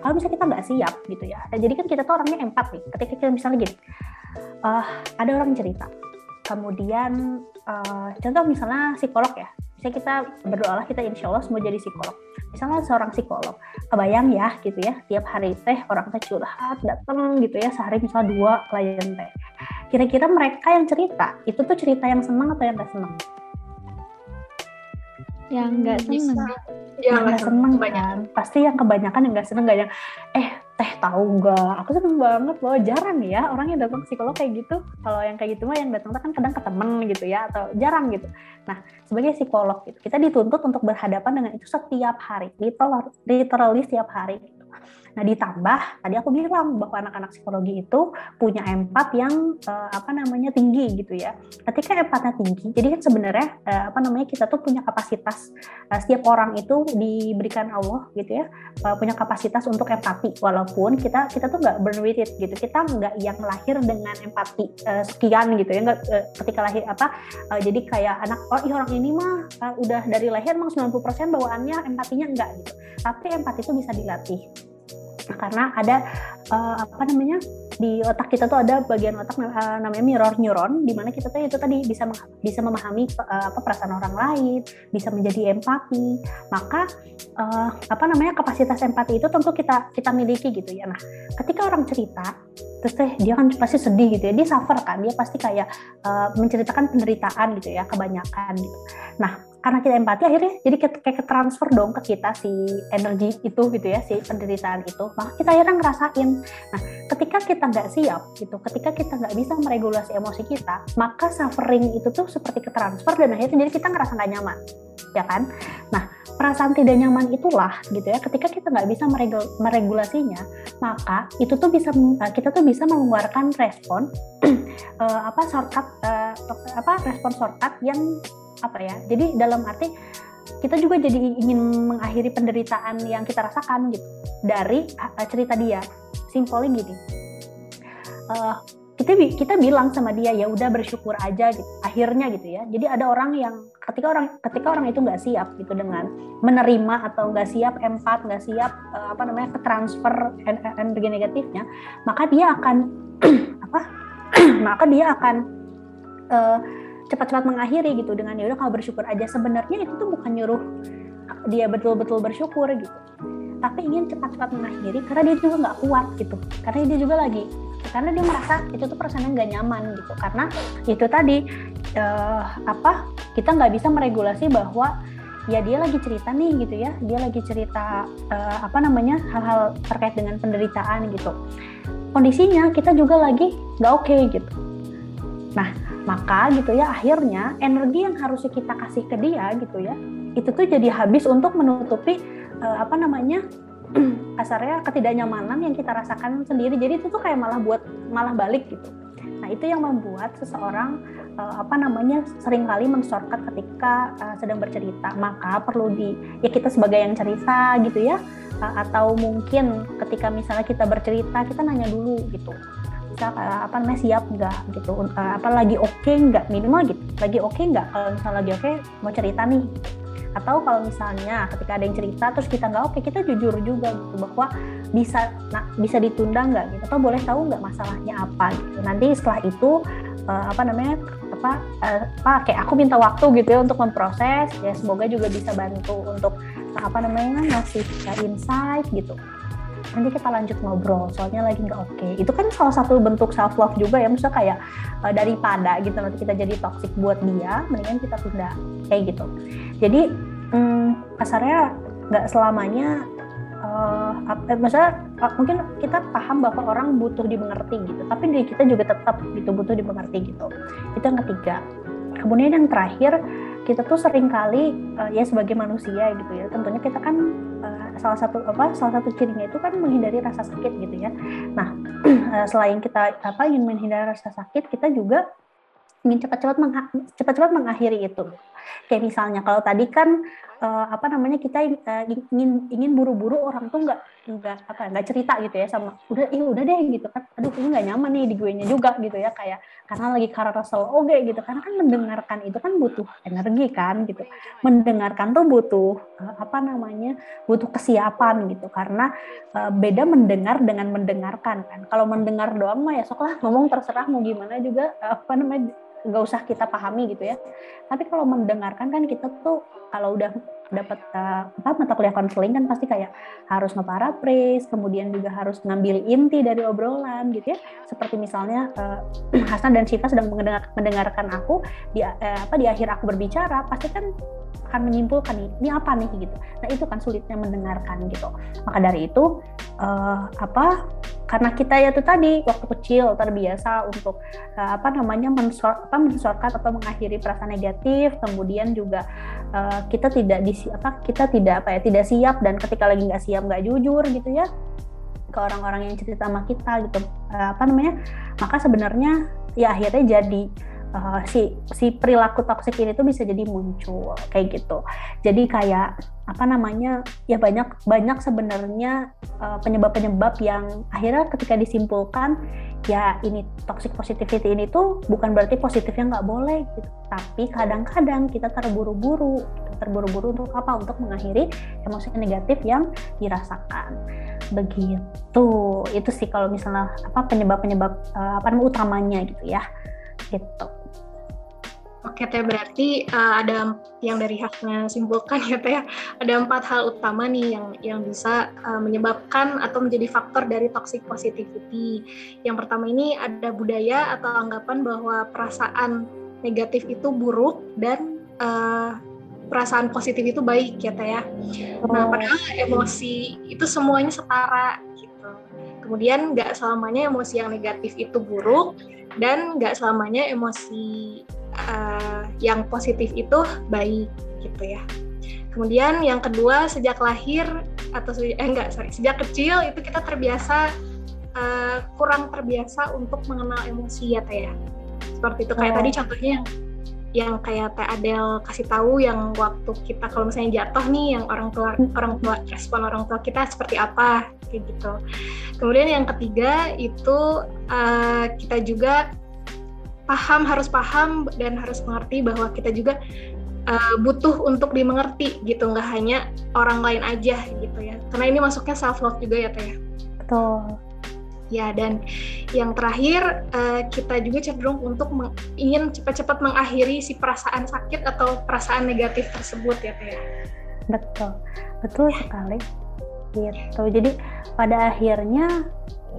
kalau misalnya kita nggak siap gitu ya. Nah, jadi kan kita tuh orangnya empat nih. Ketika kita misalnya gini uh, ada orang cerita. Kemudian uh, contoh misalnya psikolog ya. Misalnya kita berdoalah kita insya Allah semua jadi psikolog. Misalnya seorang psikolog kebayang ya gitu ya tiap hari teh orang teh curhat datang gitu ya sehari misalnya dua klien teh kira-kira mereka yang cerita. Itu tuh cerita yang senang atau yang gak senang yang nggak seneng. yang nggak seneng kan? Pasti yang kebanyakan yang nggak seneng gak yang eh teh tahu nggak? Aku seneng banget loh. Jarang ya orang yang datang psikolog kayak gitu. Kalau yang kayak gitu mah yang datang kan kadang ke temen gitu ya atau jarang gitu. Nah sebagai psikolog gitu kita dituntut untuk berhadapan dengan itu setiap hari literally setiap hari Nah, ditambah tadi aku bilang bahwa anak-anak psikologi itu punya empat yang uh, apa namanya tinggi gitu ya. Ketika empatnya tinggi, jadi kan sebenarnya uh, apa namanya kita tuh punya kapasitas uh, setiap orang itu diberikan Allah gitu ya, uh, punya kapasitas untuk empati walaupun kita kita tuh nggak born with it gitu. Kita nggak yang lahir dengan empati uh, sekian gitu ya. Nggak uh, ketika lahir apa uh, jadi kayak anak oh iya orang ini mah uh, udah dari lahir emang 90% bawaannya empatinya enggak gitu. Tapi empati itu bisa dilatih karena ada uh, apa namanya di otak kita tuh ada bagian otak uh, namanya mirror neuron di mana kita tuh itu tadi bisa bisa memahami uh, apa perasaan orang lain, bisa menjadi empati. Maka uh, apa namanya kapasitas empati itu tentu kita kita miliki gitu ya. Nah, ketika orang cerita terus teh dia kan pasti sedih gitu ya dia suffer kan dia pasti kayak uh, menceritakan penderitaan gitu ya kebanyakan gitu nah karena kita empati akhirnya jadi kayak ke transfer dong ke kita si energi itu gitu ya si penderitaan itu. Maka kita akhirnya ngerasain. Nah ketika kita nggak siap gitu ketika kita nggak bisa meregulasi emosi kita maka suffering itu tuh seperti ke transfer dan akhirnya jadi kita ngerasa nggak nyaman ya kan? Nah perasaan tidak nyaman itulah gitu ya ketika kita nggak bisa meregul meregulasinya maka itu tuh bisa eh, kita tuh bisa mengeluarkan respon uh, apa shortcut uh, apa respon shortcut yang apa ya? Jadi dalam arti kita juga jadi ingin mengakhiri penderitaan yang kita rasakan gitu. Dari uh, cerita dia. Simpelnya gini. Uh, kita kita bilang sama dia ya udah bersyukur aja gitu. Akhirnya gitu ya. Jadi ada orang yang ketika orang ketika orang itu nggak siap gitu dengan menerima atau nggak siap empat nggak siap uh, apa namanya ke transfer energi negatifnya maka dia akan apa? Maka dia akan uh, cepat-cepat mengakhiri gitu dengan ya udah kalau bersyukur aja. Sebenarnya itu tuh bukan nyuruh dia betul-betul bersyukur gitu. Tapi ingin cepat-cepat mengakhiri karena dia juga nggak kuat gitu. Karena dia juga lagi karena dia merasa itu tuh perasaannya nggak nyaman gitu. Karena itu tadi uh, apa kita nggak bisa meregulasi bahwa ya dia lagi cerita nih gitu ya. Dia lagi cerita uh, apa namanya hal-hal terkait dengan penderitaan gitu. Kondisinya kita juga lagi nggak oke okay, gitu. Nah maka gitu ya akhirnya energi yang harusnya kita kasih ke dia gitu ya itu tuh jadi habis untuk menutupi uh, apa namanya kasarnya ketidaknyamanan yang kita rasakan sendiri. Jadi itu tuh kayak malah buat malah balik gitu. Nah itu yang membuat seseorang uh, apa namanya sering kali mensorkat ketika uh, sedang bercerita. Maka perlu di ya kita sebagai yang cerita gitu ya uh, atau mungkin ketika misalnya kita bercerita kita nanya dulu gitu bisa uh, apa namanya siap nggak gitu uh, apa lagi oke okay nggak minimal gitu lagi oke okay nggak kalau misalnya lagi oke okay, mau cerita nih. Atau kalau misalnya ketika ada yang cerita terus kita nggak oke okay, kita jujur juga gitu bahwa bisa nah, bisa ditunda nggak gitu atau boleh tahu nggak masalahnya apa gitu. Nanti setelah itu uh, apa namanya apa uh, apa kayak aku minta waktu gitu ya untuk memproses ya semoga juga bisa bantu untuk apa namanya ngasih insight gitu nanti kita lanjut ngobrol soalnya lagi nggak oke. Okay. itu kan salah satu bentuk self love juga ya misalnya kayak uh, daripada gitu nanti kita jadi toxic buat dia mendingan kita tunda kayak gitu. Jadi um, kasarnya nggak selamanya uh, misalnya uh, mungkin kita paham bahwa orang butuh dimengerti gitu tapi diri kita juga tetap gitu butuh dimengerti gitu. Itu yang ketiga. Kemudian yang terakhir kita tuh sering kali uh, ya sebagai manusia gitu ya tentunya kita kan uh, salah satu apa salah satu cirinya itu kan menghindari rasa sakit gitu ya. Nah uh, selain kita apa ingin menghindari rasa sakit kita juga ingin cepat-cepat cepat-cepat mengakhiri itu. Kayak misalnya kalau tadi kan uh, apa namanya kita uh, ingin ingin buru-buru orang tuh nggak nggak apa nggak cerita gitu ya sama udah iya udah deh gitu kan. Aduh ini nggak nyaman nih di gue nya juga gitu ya kayak karena lagi carousel oke gitu. Karena kan mendengarkan itu kan butuh energi kan gitu. Mendengarkan tuh butuh uh, apa namanya butuh kesiapan gitu. Karena uh, beda mendengar dengan mendengarkan kan. Kalau mendengar doang mah ya sok lah ngomong terserah mau gimana juga apa namanya nggak usah kita pahami gitu ya. Tapi kalau mendengarkan kan kita tuh kalau udah dapat uh, apa mata kuliah konseling kan pasti kayak harus ngeparaphrase, kemudian juga harus ngambil inti dari obrolan gitu ya. Seperti misalnya uh, Hasan dan Syifa sedang mendengar, mendengarkan aku di uh, apa di akhir aku berbicara, pasti kan akan menyimpulkan nih ini apa nih gitu. Nah itu kan sulitnya mendengarkan gitu. Maka dari itu uh, apa karena kita ya itu tadi waktu kecil terbiasa untuk uh, apa namanya mensor apa mensorkat atau mengakhiri perasaan negatif kemudian juga uh, kita tidak di apa kita tidak apa ya tidak siap dan ketika lagi nggak siap nggak jujur gitu ya ke orang-orang yang cerita sama kita gitu uh, apa namanya maka sebenarnya ya akhirnya jadi uh, si si perilaku toksik ini tuh bisa jadi muncul kayak gitu. Jadi kayak apa namanya ya banyak banyak sebenarnya uh, penyebab-penyebab yang akhirnya ketika disimpulkan ya ini toxic positivity ini tuh bukan berarti positifnya nggak boleh gitu. Tapi kadang-kadang kita terburu-buru terburu-buru untuk apa? Untuk mengakhiri emosi negatif yang dirasakan. Begitu. Itu sih kalau misalnya apa penyebab-penyebab uh, apa namanya utamanya gitu ya. Gitu. Oke, teh berarti uh, ada yang dari haknya simpulkan ya teh ada empat hal utama nih yang yang bisa uh, menyebabkan atau menjadi faktor dari toxic positivity. Yang pertama ini ada budaya atau anggapan bahwa perasaan negatif itu buruk dan uh, perasaan positif itu baik ya teh ya. Nah padahal emosi itu semuanya setara gitu. Kemudian nggak selamanya emosi yang negatif itu buruk dan nggak selamanya emosi uh, yang positif itu baik gitu ya. Kemudian yang kedua sejak lahir atau eh enggak sorry sejak kecil itu kita terbiasa uh, kurang terbiasa untuk mengenal emosi ya teh ya. Seperti itu kayak oh. tadi contohnya yang yang kayak Teh Adel kasih tahu yang waktu kita kalau misalnya jatuh nih yang orang tua orang tua respon orang tua kita seperti apa kayak gitu. Kemudian yang ketiga itu uh, kita juga paham harus paham dan harus mengerti bahwa kita juga uh, butuh untuk dimengerti gitu nggak hanya orang lain aja gitu ya. Karena ini masuknya self love juga ya teh betul. Ya dan yang terakhir uh, kita juga cenderung untuk ingin cepat-cepat mengakhiri si perasaan sakit atau perasaan negatif tersebut ya teh betul. Betul sekali. Gitu. Jadi pada akhirnya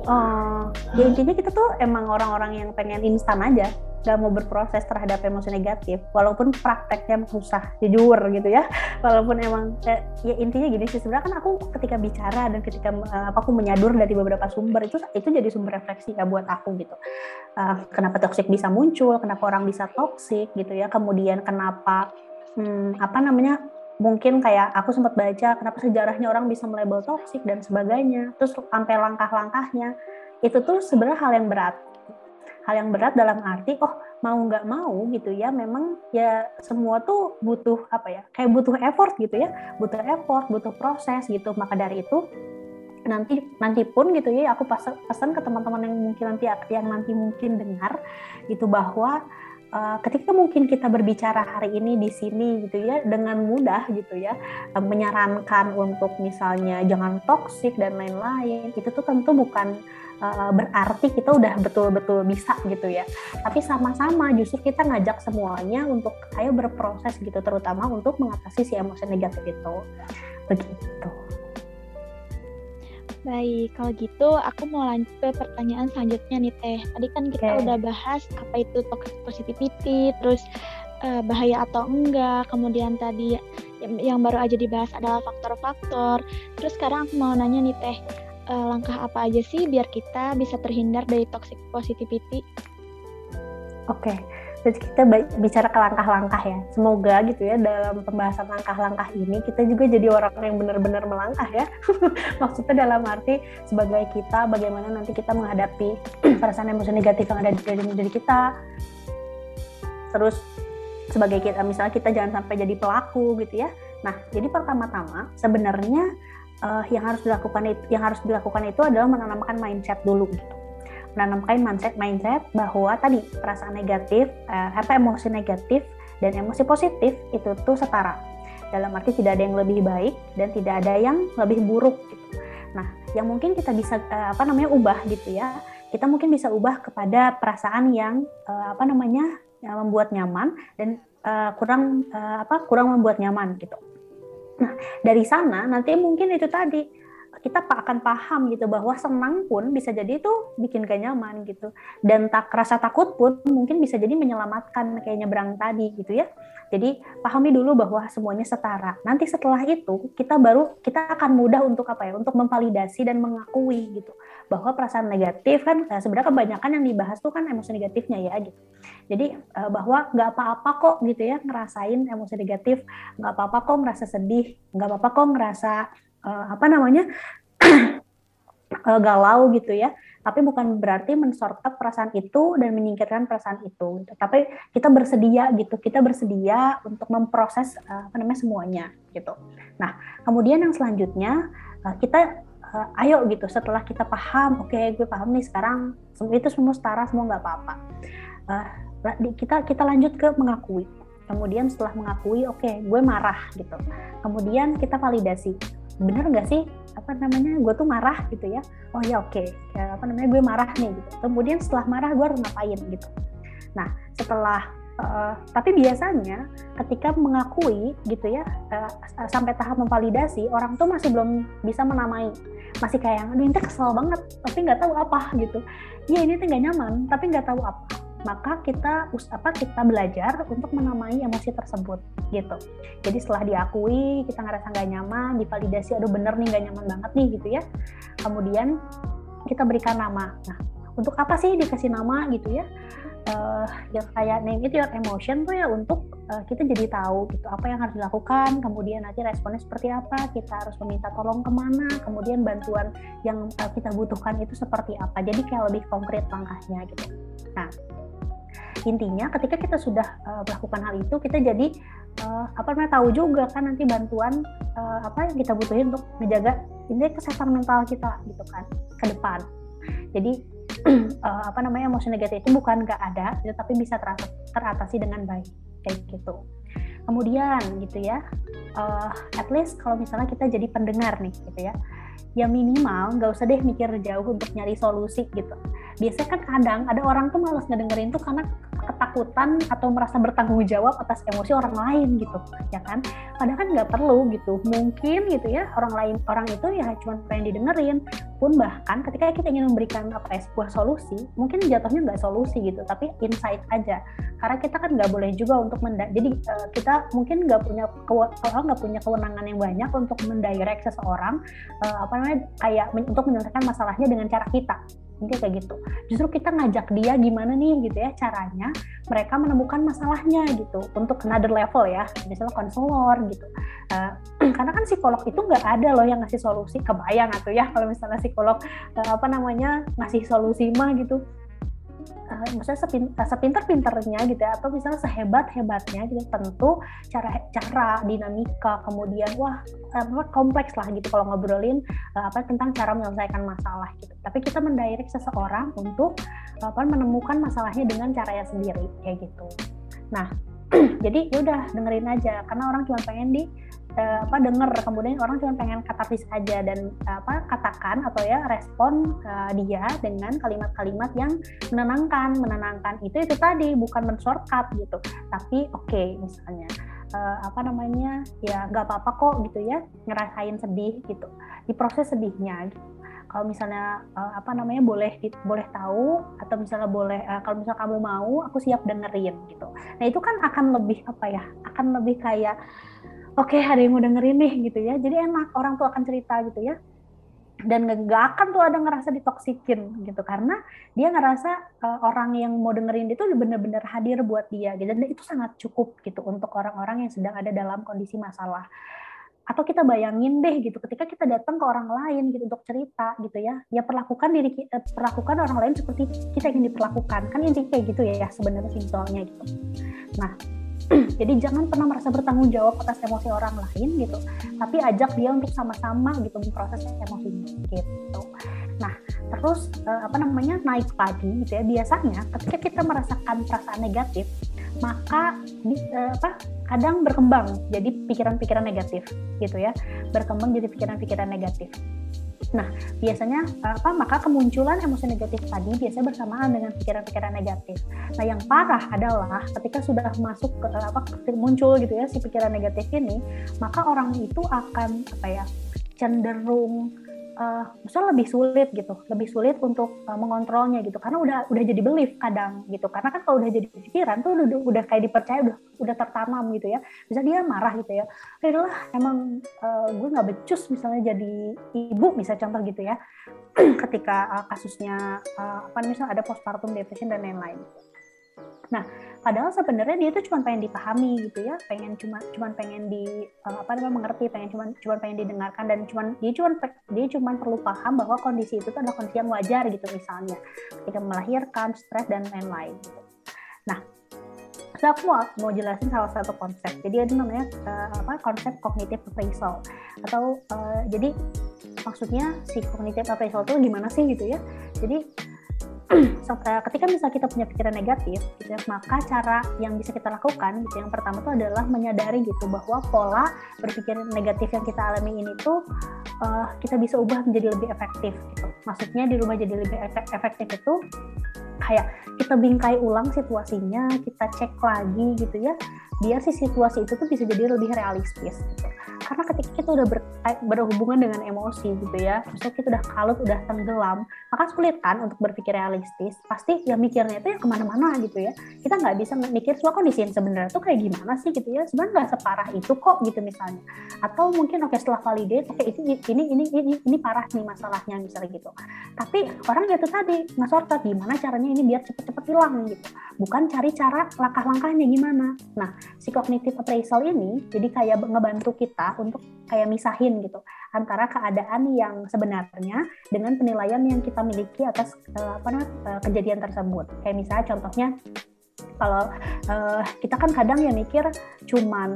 Oh, ya intinya kita tuh emang orang-orang yang pengen instan aja, gak mau berproses terhadap emosi negatif, walaupun prakteknya susah, jujur gitu ya. Walaupun emang eh, ya intinya gini sih sebenarnya kan aku ketika bicara dan ketika uh, aku menyadur dari beberapa sumber itu itu jadi sumber refleksi ya buat aku gitu. Uh, kenapa toksik bisa muncul, kenapa orang bisa toksik gitu ya, kemudian kenapa hmm, apa namanya mungkin kayak aku sempat baca kenapa sejarahnya orang bisa melabel toksik dan sebagainya. Terus sampai langkah-langkahnya. Itu tuh sebenarnya hal yang berat. Hal yang berat dalam arti oh mau nggak mau gitu ya memang ya semua tuh butuh apa ya kayak butuh effort gitu ya. Butuh effort butuh proses gitu. Maka dari itu nanti nanti pun gitu ya aku pesan ke teman-teman yang mungkin nanti yang nanti mungkin dengar itu bahwa uh, ketika mungkin kita berbicara hari ini di sini gitu ya dengan mudah gitu ya uh, menyarankan untuk misalnya jangan toksik dan lain-lain itu tuh tentu bukan uh, berarti kita udah betul-betul bisa gitu ya. Tapi sama-sama justru kita ngajak semuanya untuk ayo berproses gitu terutama untuk mengatasi si emosi negatif itu. Begitu Baik, kalau gitu aku mau lanjut ke pertanyaan selanjutnya nih Teh. Tadi kan kita okay. udah bahas apa itu toxic positivity, terus uh, bahaya atau enggak, kemudian tadi yang, yang baru aja dibahas adalah faktor-faktor. Terus sekarang aku mau nanya nih Teh, uh, langkah apa aja sih biar kita bisa terhindar dari toxic positivity? Oke. Okay kita bicara ke langkah-langkah ya. Semoga gitu ya dalam pembahasan langkah-langkah ini kita juga jadi orang yang benar-benar melangkah ya. Maksudnya dalam arti sebagai kita bagaimana nanti kita menghadapi perasaan emosi negatif yang ada di diri kita. Terus sebagai kita misalnya kita jangan sampai jadi pelaku gitu ya. Nah, jadi pertama-tama sebenarnya uh, yang harus dilakukan itu yang harus dilakukan itu adalah menanamkan mindset dulu gitu menanamkan mindset mindset bahwa tadi perasaan negatif, eh, apa emosi negatif dan emosi positif itu tuh setara. Dalam arti tidak ada yang lebih baik dan tidak ada yang lebih buruk gitu. Nah, yang mungkin kita bisa eh, apa namanya ubah gitu ya. Kita mungkin bisa ubah kepada perasaan yang eh, apa namanya yang membuat nyaman dan uh, kurang uh, apa kurang membuat nyaman gitu. Nah, dari sana nanti mungkin itu tadi kita akan paham gitu bahwa senang pun bisa jadi itu bikin gak nyaman gitu. Dan tak rasa takut pun mungkin bisa jadi menyelamatkan kayak nyebrang tadi gitu ya. Jadi pahami dulu bahwa semuanya setara. Nanti setelah itu kita baru kita akan mudah untuk apa ya untuk memvalidasi dan mengakui gitu bahwa perasaan negatif kan eh, sebenarnya kebanyakan yang dibahas tuh kan emosi negatifnya ya gitu. Jadi eh, bahwa nggak apa-apa kok gitu ya ngerasain emosi negatif nggak apa-apa kok merasa sedih nggak apa-apa kok ngerasa uh, apa namanya uh, galau gitu ya. Tapi bukan berarti mensorot perasaan itu dan menyingkirkan perasaan itu gitu. tapi kita bersedia gitu. Kita bersedia untuk memproses uh, apa namanya semuanya gitu. Nah kemudian yang selanjutnya uh, kita uh, ayo gitu. Setelah kita paham oke okay, gue paham nih sekarang itu semua setara semua nggak apa-apa. Uh, kita kita lanjut ke mengakui. Kemudian setelah mengakui oke okay, gue marah gitu. Kemudian kita validasi bener nggak sih? Apa namanya? Gue tuh marah gitu ya. Oh ya oke. Okay. apa namanya? Gue marah nih gitu. Kemudian setelah marah gue harus ngapain gitu. Nah setelah Uh, tapi biasanya ketika mengakui gitu ya uh, sampai tahap memvalidasi orang tuh masih belum bisa menamai. Masih kayak aduh ini kesel banget tapi nggak tahu apa gitu. Ya ini tuh nggak nyaman tapi nggak tahu apa maka kita apa kita belajar untuk menamai emosi tersebut gitu. Jadi setelah diakui kita ngerasa nggak nyaman divalidasi aduh bener nih nggak nyaman banget nih gitu ya. Kemudian kita berikan nama. Nah untuk apa sih dikasih nama gitu ya? Uh, ya kayak name it your emotion tuh ya untuk uh, kita jadi tahu gitu apa yang harus dilakukan kemudian nanti responnya seperti apa kita harus meminta tolong ke mana kemudian bantuan yang uh, kita butuhkan itu seperti apa. Jadi kayak lebih konkret langkahnya gitu. Nah intinya ketika kita sudah uh, melakukan hal itu kita jadi uh, apa namanya tahu juga kan nanti bantuan uh, apa yang kita butuhin untuk menjaga ini kesehatan mental kita gitu kan ke depan jadi uh, apa namanya emosi negatif itu bukan nggak ada, gitu, tapi bisa teratasi dengan baik kayak gitu. Kemudian gitu ya, uh, at least kalau misalnya kita jadi pendengar nih gitu ya, ya minimal nggak usah deh mikir jauh untuk nyari solusi gitu. Biasanya kan kadang ada orang tuh malas ngedengerin tuh karena ketakutan atau merasa bertanggung jawab atas emosi orang lain gitu ya kan? Padahal kan nggak perlu gitu. Mungkin gitu ya orang lain orang itu ya cuma pengen didengerin. Pun bahkan ketika kita ingin memberikan apa ya sebuah solusi mungkin jatuhnya nggak solusi gitu tapi insight aja. Karena kita kan nggak boleh juga untuk menda jadi uh, kita mungkin nggak punya nggak punya kewenangan yang banyak untuk mendirect seseorang uh, apa namanya kayak untuk menyelesaikan masalahnya dengan cara kita. Mungkin kayak gitu. Justru kita ngajak dia gimana nih gitu ya caranya mereka menemukan masalahnya gitu. Untuk another level ya misalnya konselor gitu. Uh, karena kan psikolog itu nggak ada loh yang ngasih solusi. Kebayang atau ya kalau misalnya psikolog uh, apa namanya ngasih solusi mah gitu uh, maksudnya sepin, uh, sepinter-pinternya gitu ya atau misalnya sehebat-hebatnya gitu tentu cara cara dinamika kemudian wah uh, kompleks lah gitu kalau ngobrolin uh, apa tentang cara menyelesaikan masalah gitu. Tapi kita mendirect seseorang untuk apa menemukan masalahnya dengan caranya sendiri kayak gitu. Nah jadi ya udah dengerin aja. Karena orang cuma pengen di uh, apa denger. Kemudian orang cuma pengen katarsis aja dan uh, apa katakan atau ya respon uh, dia dengan kalimat-kalimat yang menenangkan. Menenangkan itu itu tadi bukan men-shortcut gitu. Tapi oke okay, misalnya uh, apa namanya ya nggak apa-apa kok gitu ya ngerasain sedih gitu. Diproses sedihnya gitu. Kalau misalnya apa namanya boleh di, boleh tahu atau misalnya boleh kalau misalnya kamu mau aku siap dengerin gitu. Nah itu kan akan lebih apa ya akan lebih kayak oke okay, ada yang mau dengerin nih gitu ya. Jadi enak orang tuh akan cerita gitu ya. Dan nggak akan tuh ada ngerasa ditoksikin gitu. Karena dia ngerasa uh, orang yang mau dengerin itu benar-benar hadir buat dia gitu. Dan itu sangat cukup gitu untuk orang-orang yang sedang ada dalam kondisi masalah. Atau kita bayangin deh gitu ketika kita datang ke orang lain gitu untuk cerita gitu ya. Ya perlakukan diri kita perlakukan orang lain seperti kita ingin diperlakukan. Kan intinya kayak gitu ya, ya sebenarnya simpelnya gitu. Nah Jadi jangan pernah merasa bertanggung jawab atas emosi orang lain gitu, tapi ajak dia untuk sama-sama gitu memproses emosinya gitu. Nah, terus uh, apa namanya naik pagi gitu ya. Biasanya ketika kita merasakan perasaan negatif, maka uh, apa kadang berkembang jadi pikiran-pikiran negatif gitu ya. Berkembang jadi pikiran-pikiran negatif. Nah, biasanya apa maka kemunculan emosi negatif tadi biasanya bersamaan dengan pikiran-pikiran negatif. Nah, yang parah adalah ketika sudah masuk ke apa muncul gitu ya si pikiran negatif ini, maka orang itu akan apa ya cenderung uh, misalnya lebih sulit gitu, lebih sulit untuk uh, mengontrolnya gitu, karena udah udah jadi belief kadang gitu, karena kan kalau udah jadi pikiran tuh udah, udah kayak dipercaya udah udah tertanam gitu ya, bisa dia marah gitu ya, adalah emang uh, gue nggak becus misalnya jadi ibu bisa contoh gitu ya, ketika uh, kasusnya uh, apa misalnya ada postpartum depression dan lain-lain. Nah, padahal sebenarnya dia tuh cuma pengen dipahami gitu ya, pengen cuma cuma pengen di uh, apa namanya mengerti, pengen cuma cuma pengen didengarkan dan cuma dia cuma dia cuma perlu paham bahwa kondisi itu tuh adalah kondisi yang wajar gitu misalnya ketika melahirkan, stres dan lain-lain. Gitu. Nah, saya aku mau, mau jelasin salah satu konsep. Jadi ada namanya uh, apa konsep cognitive appraisal atau uh, jadi maksudnya si cognitive appraisal itu gimana sih gitu ya? Jadi ketika misalnya kita punya pikiran negatif gitu ya, maka cara yang bisa kita lakukan gitu yang pertama itu adalah menyadari gitu bahwa pola berpikir negatif yang kita alami ini tuh uh, kita bisa ubah menjadi lebih efektif gitu. Maksudnya di rumah jadi lebih efektif itu kayak kita bingkai ulang situasinya kita cek lagi gitu ya biar si situasi itu tuh bisa jadi lebih realistis gitu. Karena ketika kita udah ber, berhubungan dengan emosi gitu ya maksudnya kita udah kalut udah tenggelam maka sulit kan untuk berpikir realistis. Pasti ya mikirnya itu ya ke mana-mana gitu ya. Kita nggak bisa mikir semua kondisi yang sebenarnya tuh kayak gimana sih? gitu ya. Sebenarnya nggak separah itu kok gitu misalnya. Atau mungkin oke okay, setelah validate oke okay, ini ini ini ini ini parah nih masalahnya misalnya gitu. Tapi orang itu tadi ngesorot gimana caranya ini biar cepet-cepet hilang? gitu. Bukan cari cara langkah-langkahnya gimana. Nah si cognitive appraisal ini jadi kayak ngebantu kita untuk kayak misahin gitu antara keadaan yang sebenarnya dengan penilaian yang kita miliki atas uh, apa namanya uh, kejadian tersebut. Kayak misalnya contohnya kalau uh, kita kan kadang ya mikir cuman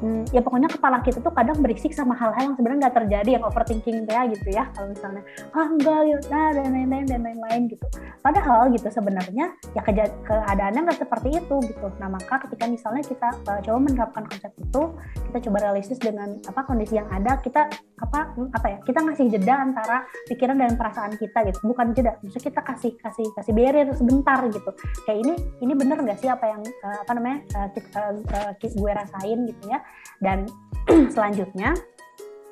hmm, ya pokoknya kepala kita tuh kadang berisik sama hal-hal yang sebenarnya nggak terjadi yang overthinking ya gitu ya kalau misalnya ah enggak ya nah, dan lain-lain dan lain-lain gitu. Padahal gitu sebenarnya ya keadaannya nggak seperti itu gitu. Nah maka ketika misalnya kita uh, coba menerapkan konsep itu kita coba realistis dengan apa kondisi yang ada kita apa hmm, apa ya kita ngasih jeda antara pikiran dan perasaan kita gitu. Bukan jeda maksudnya kita kasih kasih kasih barrier sebentar gitu. Kayak ini ini bener nggak sih apa yang uh, apa namanya uh, kita, uh, gue rasain gitu ya. Dan selanjutnya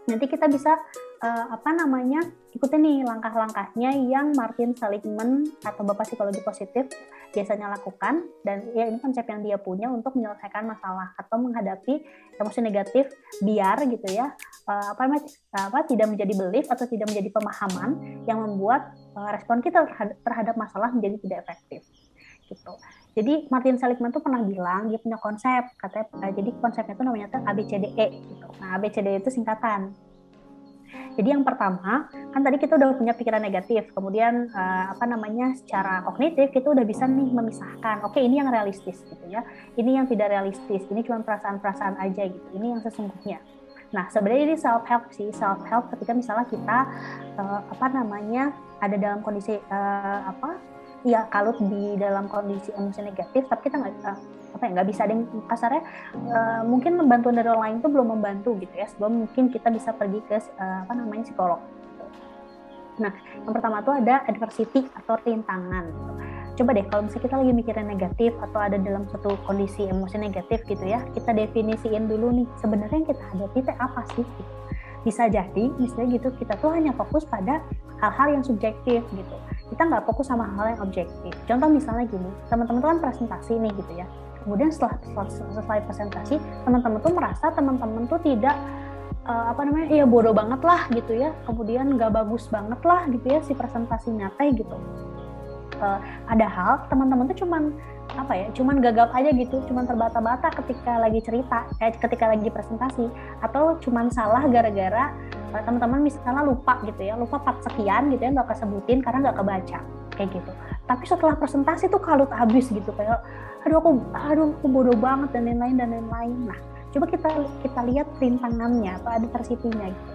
nanti kita bisa uh, apa namanya ikutin nih langkah-langkahnya yang Martin Seligman atau Bapak Psikologi Positif biasanya lakukan. Dan ya ini konsep yang dia punya untuk menyelesaikan masalah atau menghadapi emosi negatif biar gitu ya uh, apa namanya apa tidak menjadi belief atau tidak menjadi pemahaman yang membuat uh, respon kita terhadap, terhadap masalah menjadi tidak efektif. Gitu. Jadi Martin Seligman tuh pernah bilang dia punya konsep katanya uh, jadi konsepnya itu namanya tuh ABCDE gitu. Nah, ABCDE itu singkatan. Jadi yang pertama, kan tadi kita udah punya pikiran negatif, kemudian uh, apa namanya secara kognitif kita udah bisa nih memisahkan, oke ini yang realistis gitu ya, ini yang tidak realistis, ini cuma perasaan-perasaan aja gitu, ini yang sesungguhnya. Nah sebenarnya ini self help sih, self help ketika misalnya kita uh, apa namanya ada dalam kondisi uh, apa ya kalut di dalam kondisi emosi negatif tapi kita nggak uh, apa ya nggak bisa ada kasarnya uh, mungkin bantuan dari orang lain itu belum membantu gitu ya sebelum mungkin kita bisa pergi ke uh, apa namanya psikolog. Nah yang pertama tuh ada adversity atau rintangan. Coba deh kalau misalnya kita lagi mikirin negatif atau ada dalam satu kondisi emosi negatif gitu ya kita definisiin dulu nih sebenarnya yang kita hadapi itu apa sih? Bisa jadi misalnya gitu kita tuh hanya fokus pada hal-hal yang subjektif gitu kita nggak fokus sama hal yang objektif. Contoh misalnya gini, teman-teman tuh kan presentasi nih gitu ya. Kemudian setelah selesai presentasi, teman-teman tuh merasa teman-teman tuh tidak uh, apa namanya, ya bodoh banget lah gitu ya. Kemudian nggak bagus banget lah gitu ya si presentasinya teh gitu. Uh, padahal teman-teman tuh cuman apa ya cuman gagap aja gitu cuman terbata-bata ketika lagi cerita eh, ketika lagi presentasi atau cuman salah gara-gara teman-teman misalnya lupa gitu ya lupa part sekian gitu ya nggak kesebutin karena nggak kebaca kayak gitu. Tapi setelah presentasi tuh kalut habis gitu kayak aduh aku aduh aku bodoh banget dan lain-lain dan lain-lain. Nah coba kita kita lihat rintangannya atau ada tersitinya gitu.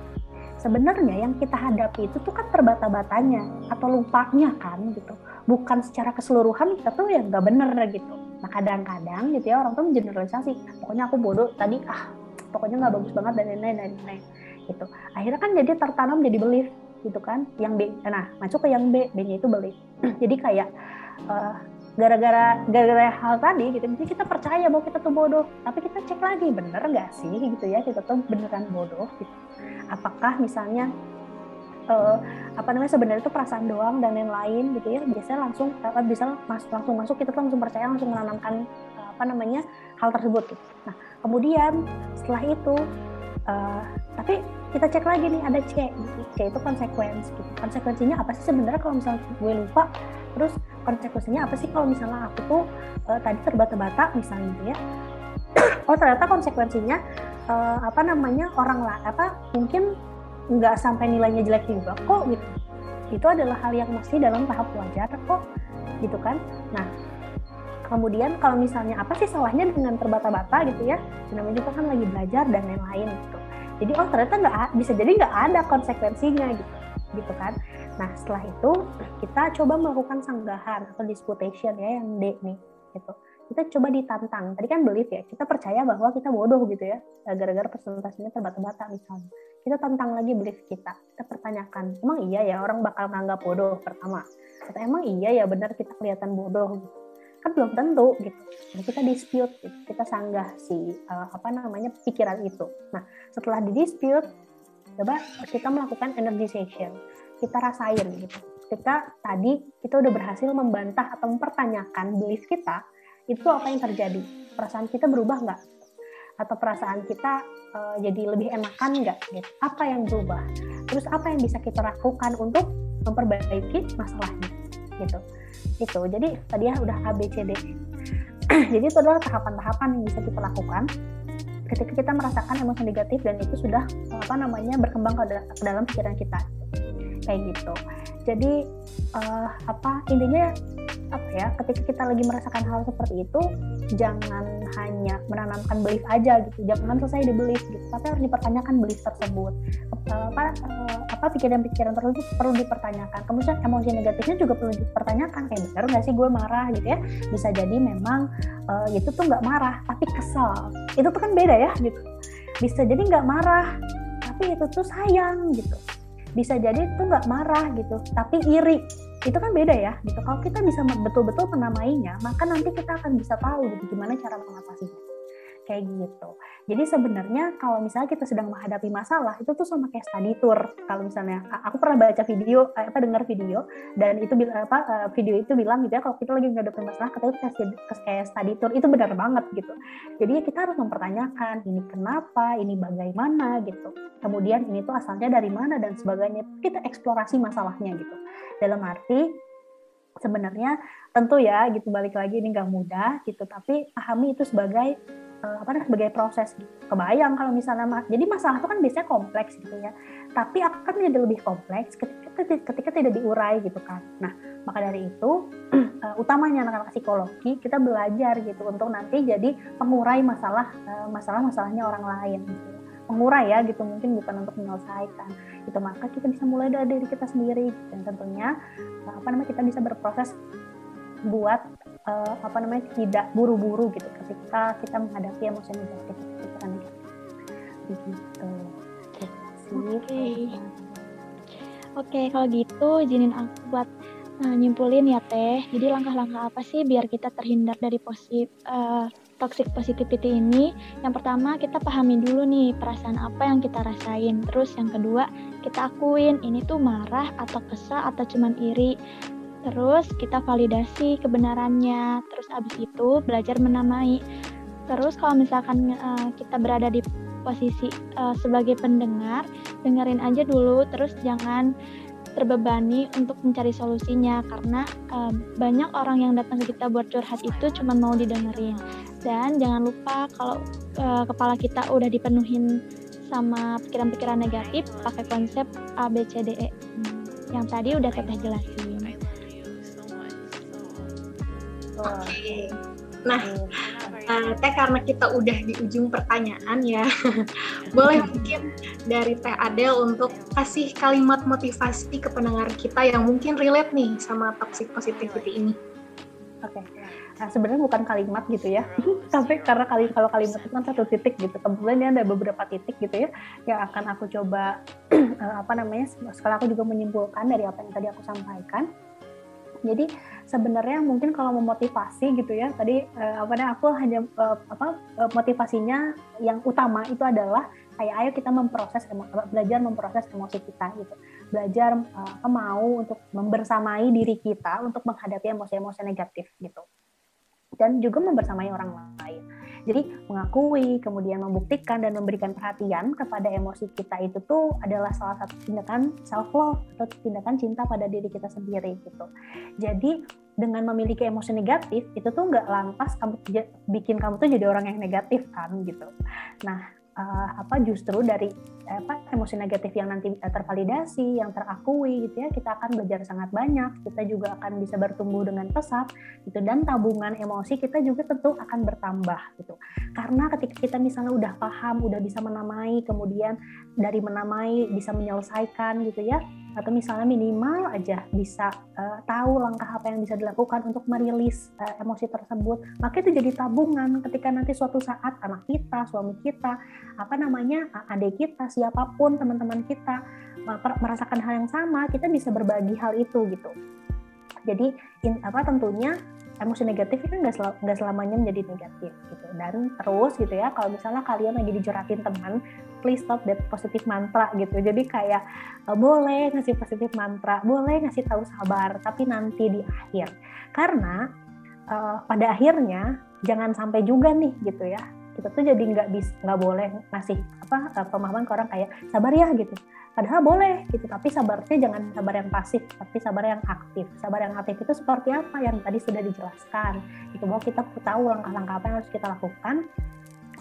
Sebenarnya yang kita hadapi itu tuh kan terbata-batanya atau lupanya kan gitu bukan secara keseluruhan kita tuh yang nggak bener gitu. Nah kadang-kadang gitu ya orang tuh mengeneralisasi pokoknya aku bodoh tadi ah pokoknya nggak bagus banget dan lain-lain dan lain-lain gitu. Akhirnya kan jadi tertanam jadi belief gitu kan yang B. Nah masuk ke yang B B-nya itu belief. Jadi kayak uh, gara-gara gara-gara hal tadi gitu jadi kita percaya bahwa kita tuh bodoh tapi kita cek lagi bener gak sih? gitu ya kita tuh beneran bodoh gitu. Apakah misalnya uh, apa namanya sebenarnya itu perasaan doang dan lain-lain gitu ya biasanya langsung uh, bisa mas, langsung masuk kita tuh langsung percaya langsung menanamkan uh, apa namanya hal tersebut gitu nah kemudian setelah itu uh, tapi kita cek lagi nih ada C gitu. C itu konsekuensi gitu. konsekuensinya apa sih sebenarnya kalau misalnya gue lupa terus konsekuensinya apa sih kalau misalnya aku tuh uh, tadi terbata-bata misalnya gitu ya oh ternyata konsekuensinya uh, apa namanya orang lah apa mungkin nggak sampai nilainya jelek juga kok gitu. Itu adalah hal yang masih dalam tahap wajar kok gitu kan. Nah kemudian kalau misalnya apa sih salahnya dengan terbata-bata gitu ya? Namanya juga kan lagi belajar dan lain-lain gitu. Jadi oh ternyata nggak bisa jadi nggak ada konsekuensinya gitu gitu kan. Nah setelah itu kita coba melakukan sanggahan atau disputation ya yang D nih gitu. Kita coba ditantang. Tadi kan belief ya kita percaya bahwa kita bodoh gitu ya gara-gara presentasinya terbata-bata misalnya kita tantang lagi belief kita. Kita pertanyakan emang iya ya orang bakal menganggap bodoh pertama? Atau emang iya ya benar kita kelihatan bodoh? Kan belum tentu gitu. Jadi kita dispute gitu. kita sanggah si uh, apa namanya pikiran itu. Nah setelah di dispute coba kita melakukan energization. Kita rasain gitu. Ketika tadi kita udah berhasil membantah atau mempertanyakan belief kita itu apa yang terjadi? Perasaan kita berubah nggak atau perasaan kita uh, jadi lebih enakan nggak? Gitu. Apa yang berubah? Terus apa yang bisa kita lakukan untuk memperbaiki masalahnya? Gitu. Itu. Jadi tadi ya udah A B C D. Jadi itu adalah tahapan-tahapan yang bisa kita lakukan ketika kita merasakan emosi negatif dan itu sudah apa namanya berkembang ke dalam pikiran kita. Kayak gitu. Jadi uh, apa intinya apa ya ketika kita lagi merasakan hal seperti itu jangan hanya menanamkan belief aja gitu. Jangan selesai di belief gitu. Tapi harus dipertanyakan belief tersebut. Apa eh, apa pikiran-pikiran tersebut perlu dipertanyakan. Kemudian emosi negatifnya juga perlu dipertanyakan. Kayak bener nggak sih gue marah gitu ya? Bisa jadi memang uh, itu tuh nggak marah tapi kesal. Itu tuh kan beda ya gitu. Bisa jadi nggak marah tapi itu tuh sayang gitu. Bisa jadi itu nggak marah gitu. Tapi iri itu kan beda ya gitu kalau kita bisa betul-betul menamainya maka nanti kita akan bisa tahu gitu gimana cara mengatasinya kayak gitu. Jadi sebenarnya kalau misalnya kita sedang menghadapi masalah itu tuh sama kayak study tour. Kalau misalnya aku pernah baca video eh, apa dengar video dan itu apa eh, video itu bilang gitu ya kalau kita lagi menghadapi masalah kita itu kayak study tour itu benar banget gitu. Jadi kita harus mempertanyakan ini kenapa, ini bagaimana gitu. Kemudian ini tuh asalnya dari mana dan sebagainya. Kita eksplorasi masalahnya gitu. Dalam arti sebenarnya tentu ya gitu balik lagi ini nggak mudah gitu. Tapi pahami itu sebagai uh, apa sebagai proses kebayang kalau misalnya jadi masalah itu kan biasanya kompleks gitu ya. Tapi akan menjadi lebih kompleks ketika, ketika tidak diurai gitu kan. Nah maka dari itu uh, utamanya anak-anak psikologi kita belajar gitu untuk nanti jadi pengurai masalah uh, masalah-masalahnya orang lain gitu. Pengurai ya gitu mungkin bukan untuk menyelesaikan itu maka kita bisa mulai dari diri kita sendiri dan tentunya apa namanya kita bisa berproses buat uh, apa namanya tidak buru-buru gitu ketika kita menghadapi emosi negatif pikiran negatif begitu. Oke. Oke kalau gitu izinin aku buat uh, nyimpulin ya teh. Jadi langkah-langkah apa sih biar kita terhindar dari positif uh, toxic positivity ini yang pertama kita pahami dulu nih perasaan apa yang kita rasain terus yang kedua kita akuin ini tuh marah atau kesal atau cuman iri Terus kita validasi kebenarannya. Terus abis itu belajar menamai. Terus kalau misalkan uh, kita berada di posisi uh, sebagai pendengar, dengerin aja dulu. Terus jangan terbebani untuk mencari solusinya karena uh, banyak orang yang datang ke kita buat curhat itu cuma mau didengerin. Dan jangan lupa kalau uh, kepala kita udah dipenuhin sama pikiran-pikiran negatif, pakai konsep A B C D E yang tadi udah teteh jelasin. Oke. Okay. Nah, uh, Teh karena kita udah di ujung pertanyaan ya, boleh mungkin dari Teh Adel untuk kasih kalimat motivasi ke pendengar kita yang mungkin relate nih sama toxic positivity ini. Oke. Okay. Nah, sebenarnya bukan kalimat gitu ya, tapi karena kali kalau kalimat itu kan satu titik gitu. Kebetulan ini ada beberapa titik gitu ya yang akan aku coba uh, apa namanya. Sekali aku juga menyimpulkan dari apa yang tadi aku sampaikan. Jadi sebenarnya mungkin kalau memotivasi gitu ya tadi uh, apa namanya aku hanya uh, apa uh, motivasinya yang utama itu adalah kayak ayo kita memproses belajar memproses emosi kita gitu. Belajar uh, mau untuk membersamai diri kita untuk menghadapi emosi-emosi negatif gitu. Dan juga membersamai orang lain jadi mengakui, kemudian membuktikan dan memberikan perhatian kepada emosi kita itu tuh adalah salah satu tindakan self love atau tindakan cinta pada diri kita sendiri gitu. Jadi dengan memiliki emosi negatif itu tuh nggak lantas kamu bikin kamu tuh jadi orang yang negatif kan gitu. Nah uh, apa justru dari apa emosi negatif yang nanti tervalidasi, yang terakui gitu ya, kita akan belajar sangat banyak. Kita juga akan bisa bertumbuh dengan pesat gitu dan tabungan emosi kita juga tentu akan bertambah gitu. Karena ketika kita misalnya udah paham, udah bisa menamai, kemudian dari menamai bisa menyelesaikan gitu ya, atau misalnya minimal aja bisa uh, tahu langkah apa yang bisa dilakukan untuk merilis uh, emosi tersebut. Maka itu jadi tabungan ketika nanti suatu saat anak kita suami kita apa namanya adik kita siapa pun teman-teman kita merasakan hal yang sama kita bisa berbagi hal itu gitu. Jadi in, apa tentunya emosi negatif itu nggak sel nggak selamanya menjadi negatif gitu. Dan terus gitu ya kalau misalnya kalian lagi dijuratin teman please stop that positif mantra gitu. Jadi kayak uh, boleh ngasih positif mantra boleh ngasih tahu sabar tapi nanti di akhir. Karena uh, pada akhirnya jangan sampai juga nih gitu ya kita tuh jadi nggak bisa nggak boleh ngasih apa uh, pemahaman ke orang kayak sabar ya gitu Padahal boleh gitu, tapi sabarnya jangan sabar yang pasif, tapi sabar yang aktif. Sabar yang aktif itu seperti apa yang tadi sudah dijelaskan. Itu bahwa kita tahu langkah-langkah apa yang harus kita lakukan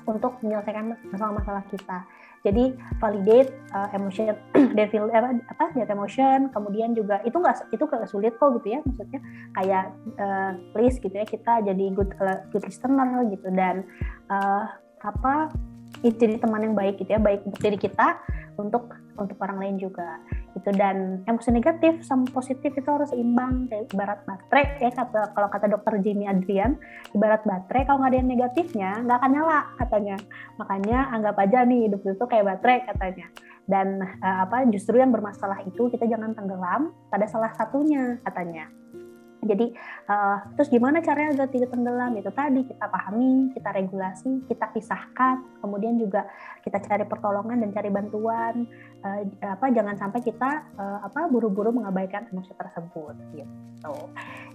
untuk menyelesaikan masalah-masalah kita. Jadi validate uh, emotion, feel apa, apa that emotion, kemudian juga itu nggak itu gak sulit kok gitu ya, maksudnya kayak uh, please gitu ya kita jadi good uh, good listener gitu. Dan uh, apa jadi teman yang baik gitu ya, baik untuk diri kita, untuk untuk orang lain juga. Itu dan emosi negatif sama positif itu harus imbang kayak ibarat baterai ya kata kalau kata dokter Jimmy Adrian ibarat baterai kalau nggak ada yang negatifnya nggak akan nyala katanya. Makanya anggap aja nih hidup itu kayak baterai katanya. Dan uh, apa justru yang bermasalah itu kita jangan tenggelam pada salah satunya katanya. Jadi uh, terus gimana caranya agar tidak tenggelam? Itu tadi kita pahami, kita regulasi, kita pisahkan, kemudian juga kita cari pertolongan dan cari bantuan. Uh, apa jangan sampai kita uh, apa buru-buru mengabaikan emosi tersebut gitu.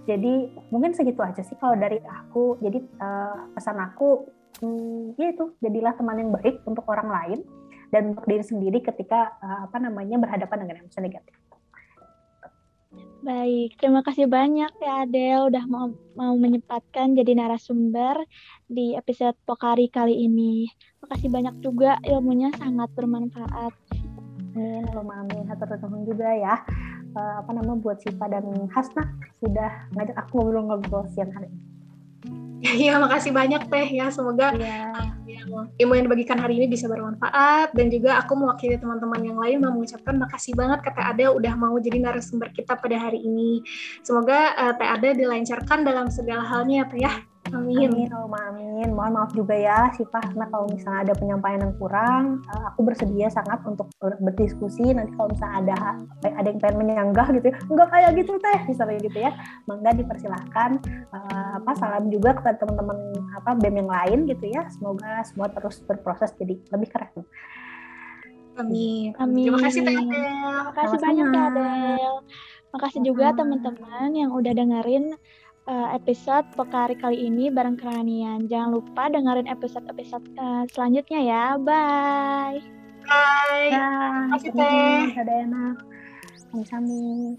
Jadi mungkin segitu aja sih kalau dari aku. Jadi uh, pesan aku hmm, ya itu jadilah teman yang baik untuk orang lain dan untuk diri sendiri ketika uh, apa namanya berhadapan dengan emosi negatif. Baik, terima kasih banyak ya Adel udah mau mau menyempatkan jadi narasumber di episode Pokari kali ini. Makasih banyak juga ilmunya sangat bermanfaat. Eh, Mami, satu teman juga ya. Uh, apa nama buat Sipa dan Hasna sudah ngajak aku ngobrol-ngobrol siang hari ini. Iya, makasih banyak Teh ya. Semoga yeah. uh, ilmu yang dibagikan hari ini bisa bermanfaat dan juga aku mewakili teman-teman yang lain mau mengucapkan makasih banget ke Teh Ada udah mau jadi narasumber kita pada hari ini. Semoga uh, Teh Ada dilancarkan dalam segala halnya ya Teh ya. Amin. Amin, amin. Mohon maaf juga ya si Fahna kalau misalnya ada penyampaian yang kurang, uh, aku bersedia sangat untuk berdiskusi. Nanti kalau misalnya ada ada yang pengen menyanggah gitu ya, enggak kayak gitu teh, misalnya gitu ya, mangga dipersilahkan. Uh, apa salam juga kepada teman-teman apa BEM yang lain gitu ya. Semoga semua terus berproses jadi lebih keren. Amin. Amin. Terima kasih Teh Terima kasih banyak ya Adel. Makasih juga teman-teman yang udah dengerin uh, episode Pokari kali ini bareng Keranian. Jangan lupa dengerin episode-episode uh, selanjutnya ya. Bye. Bye. Terima kasih Teh. Ada enak. Sami-sami.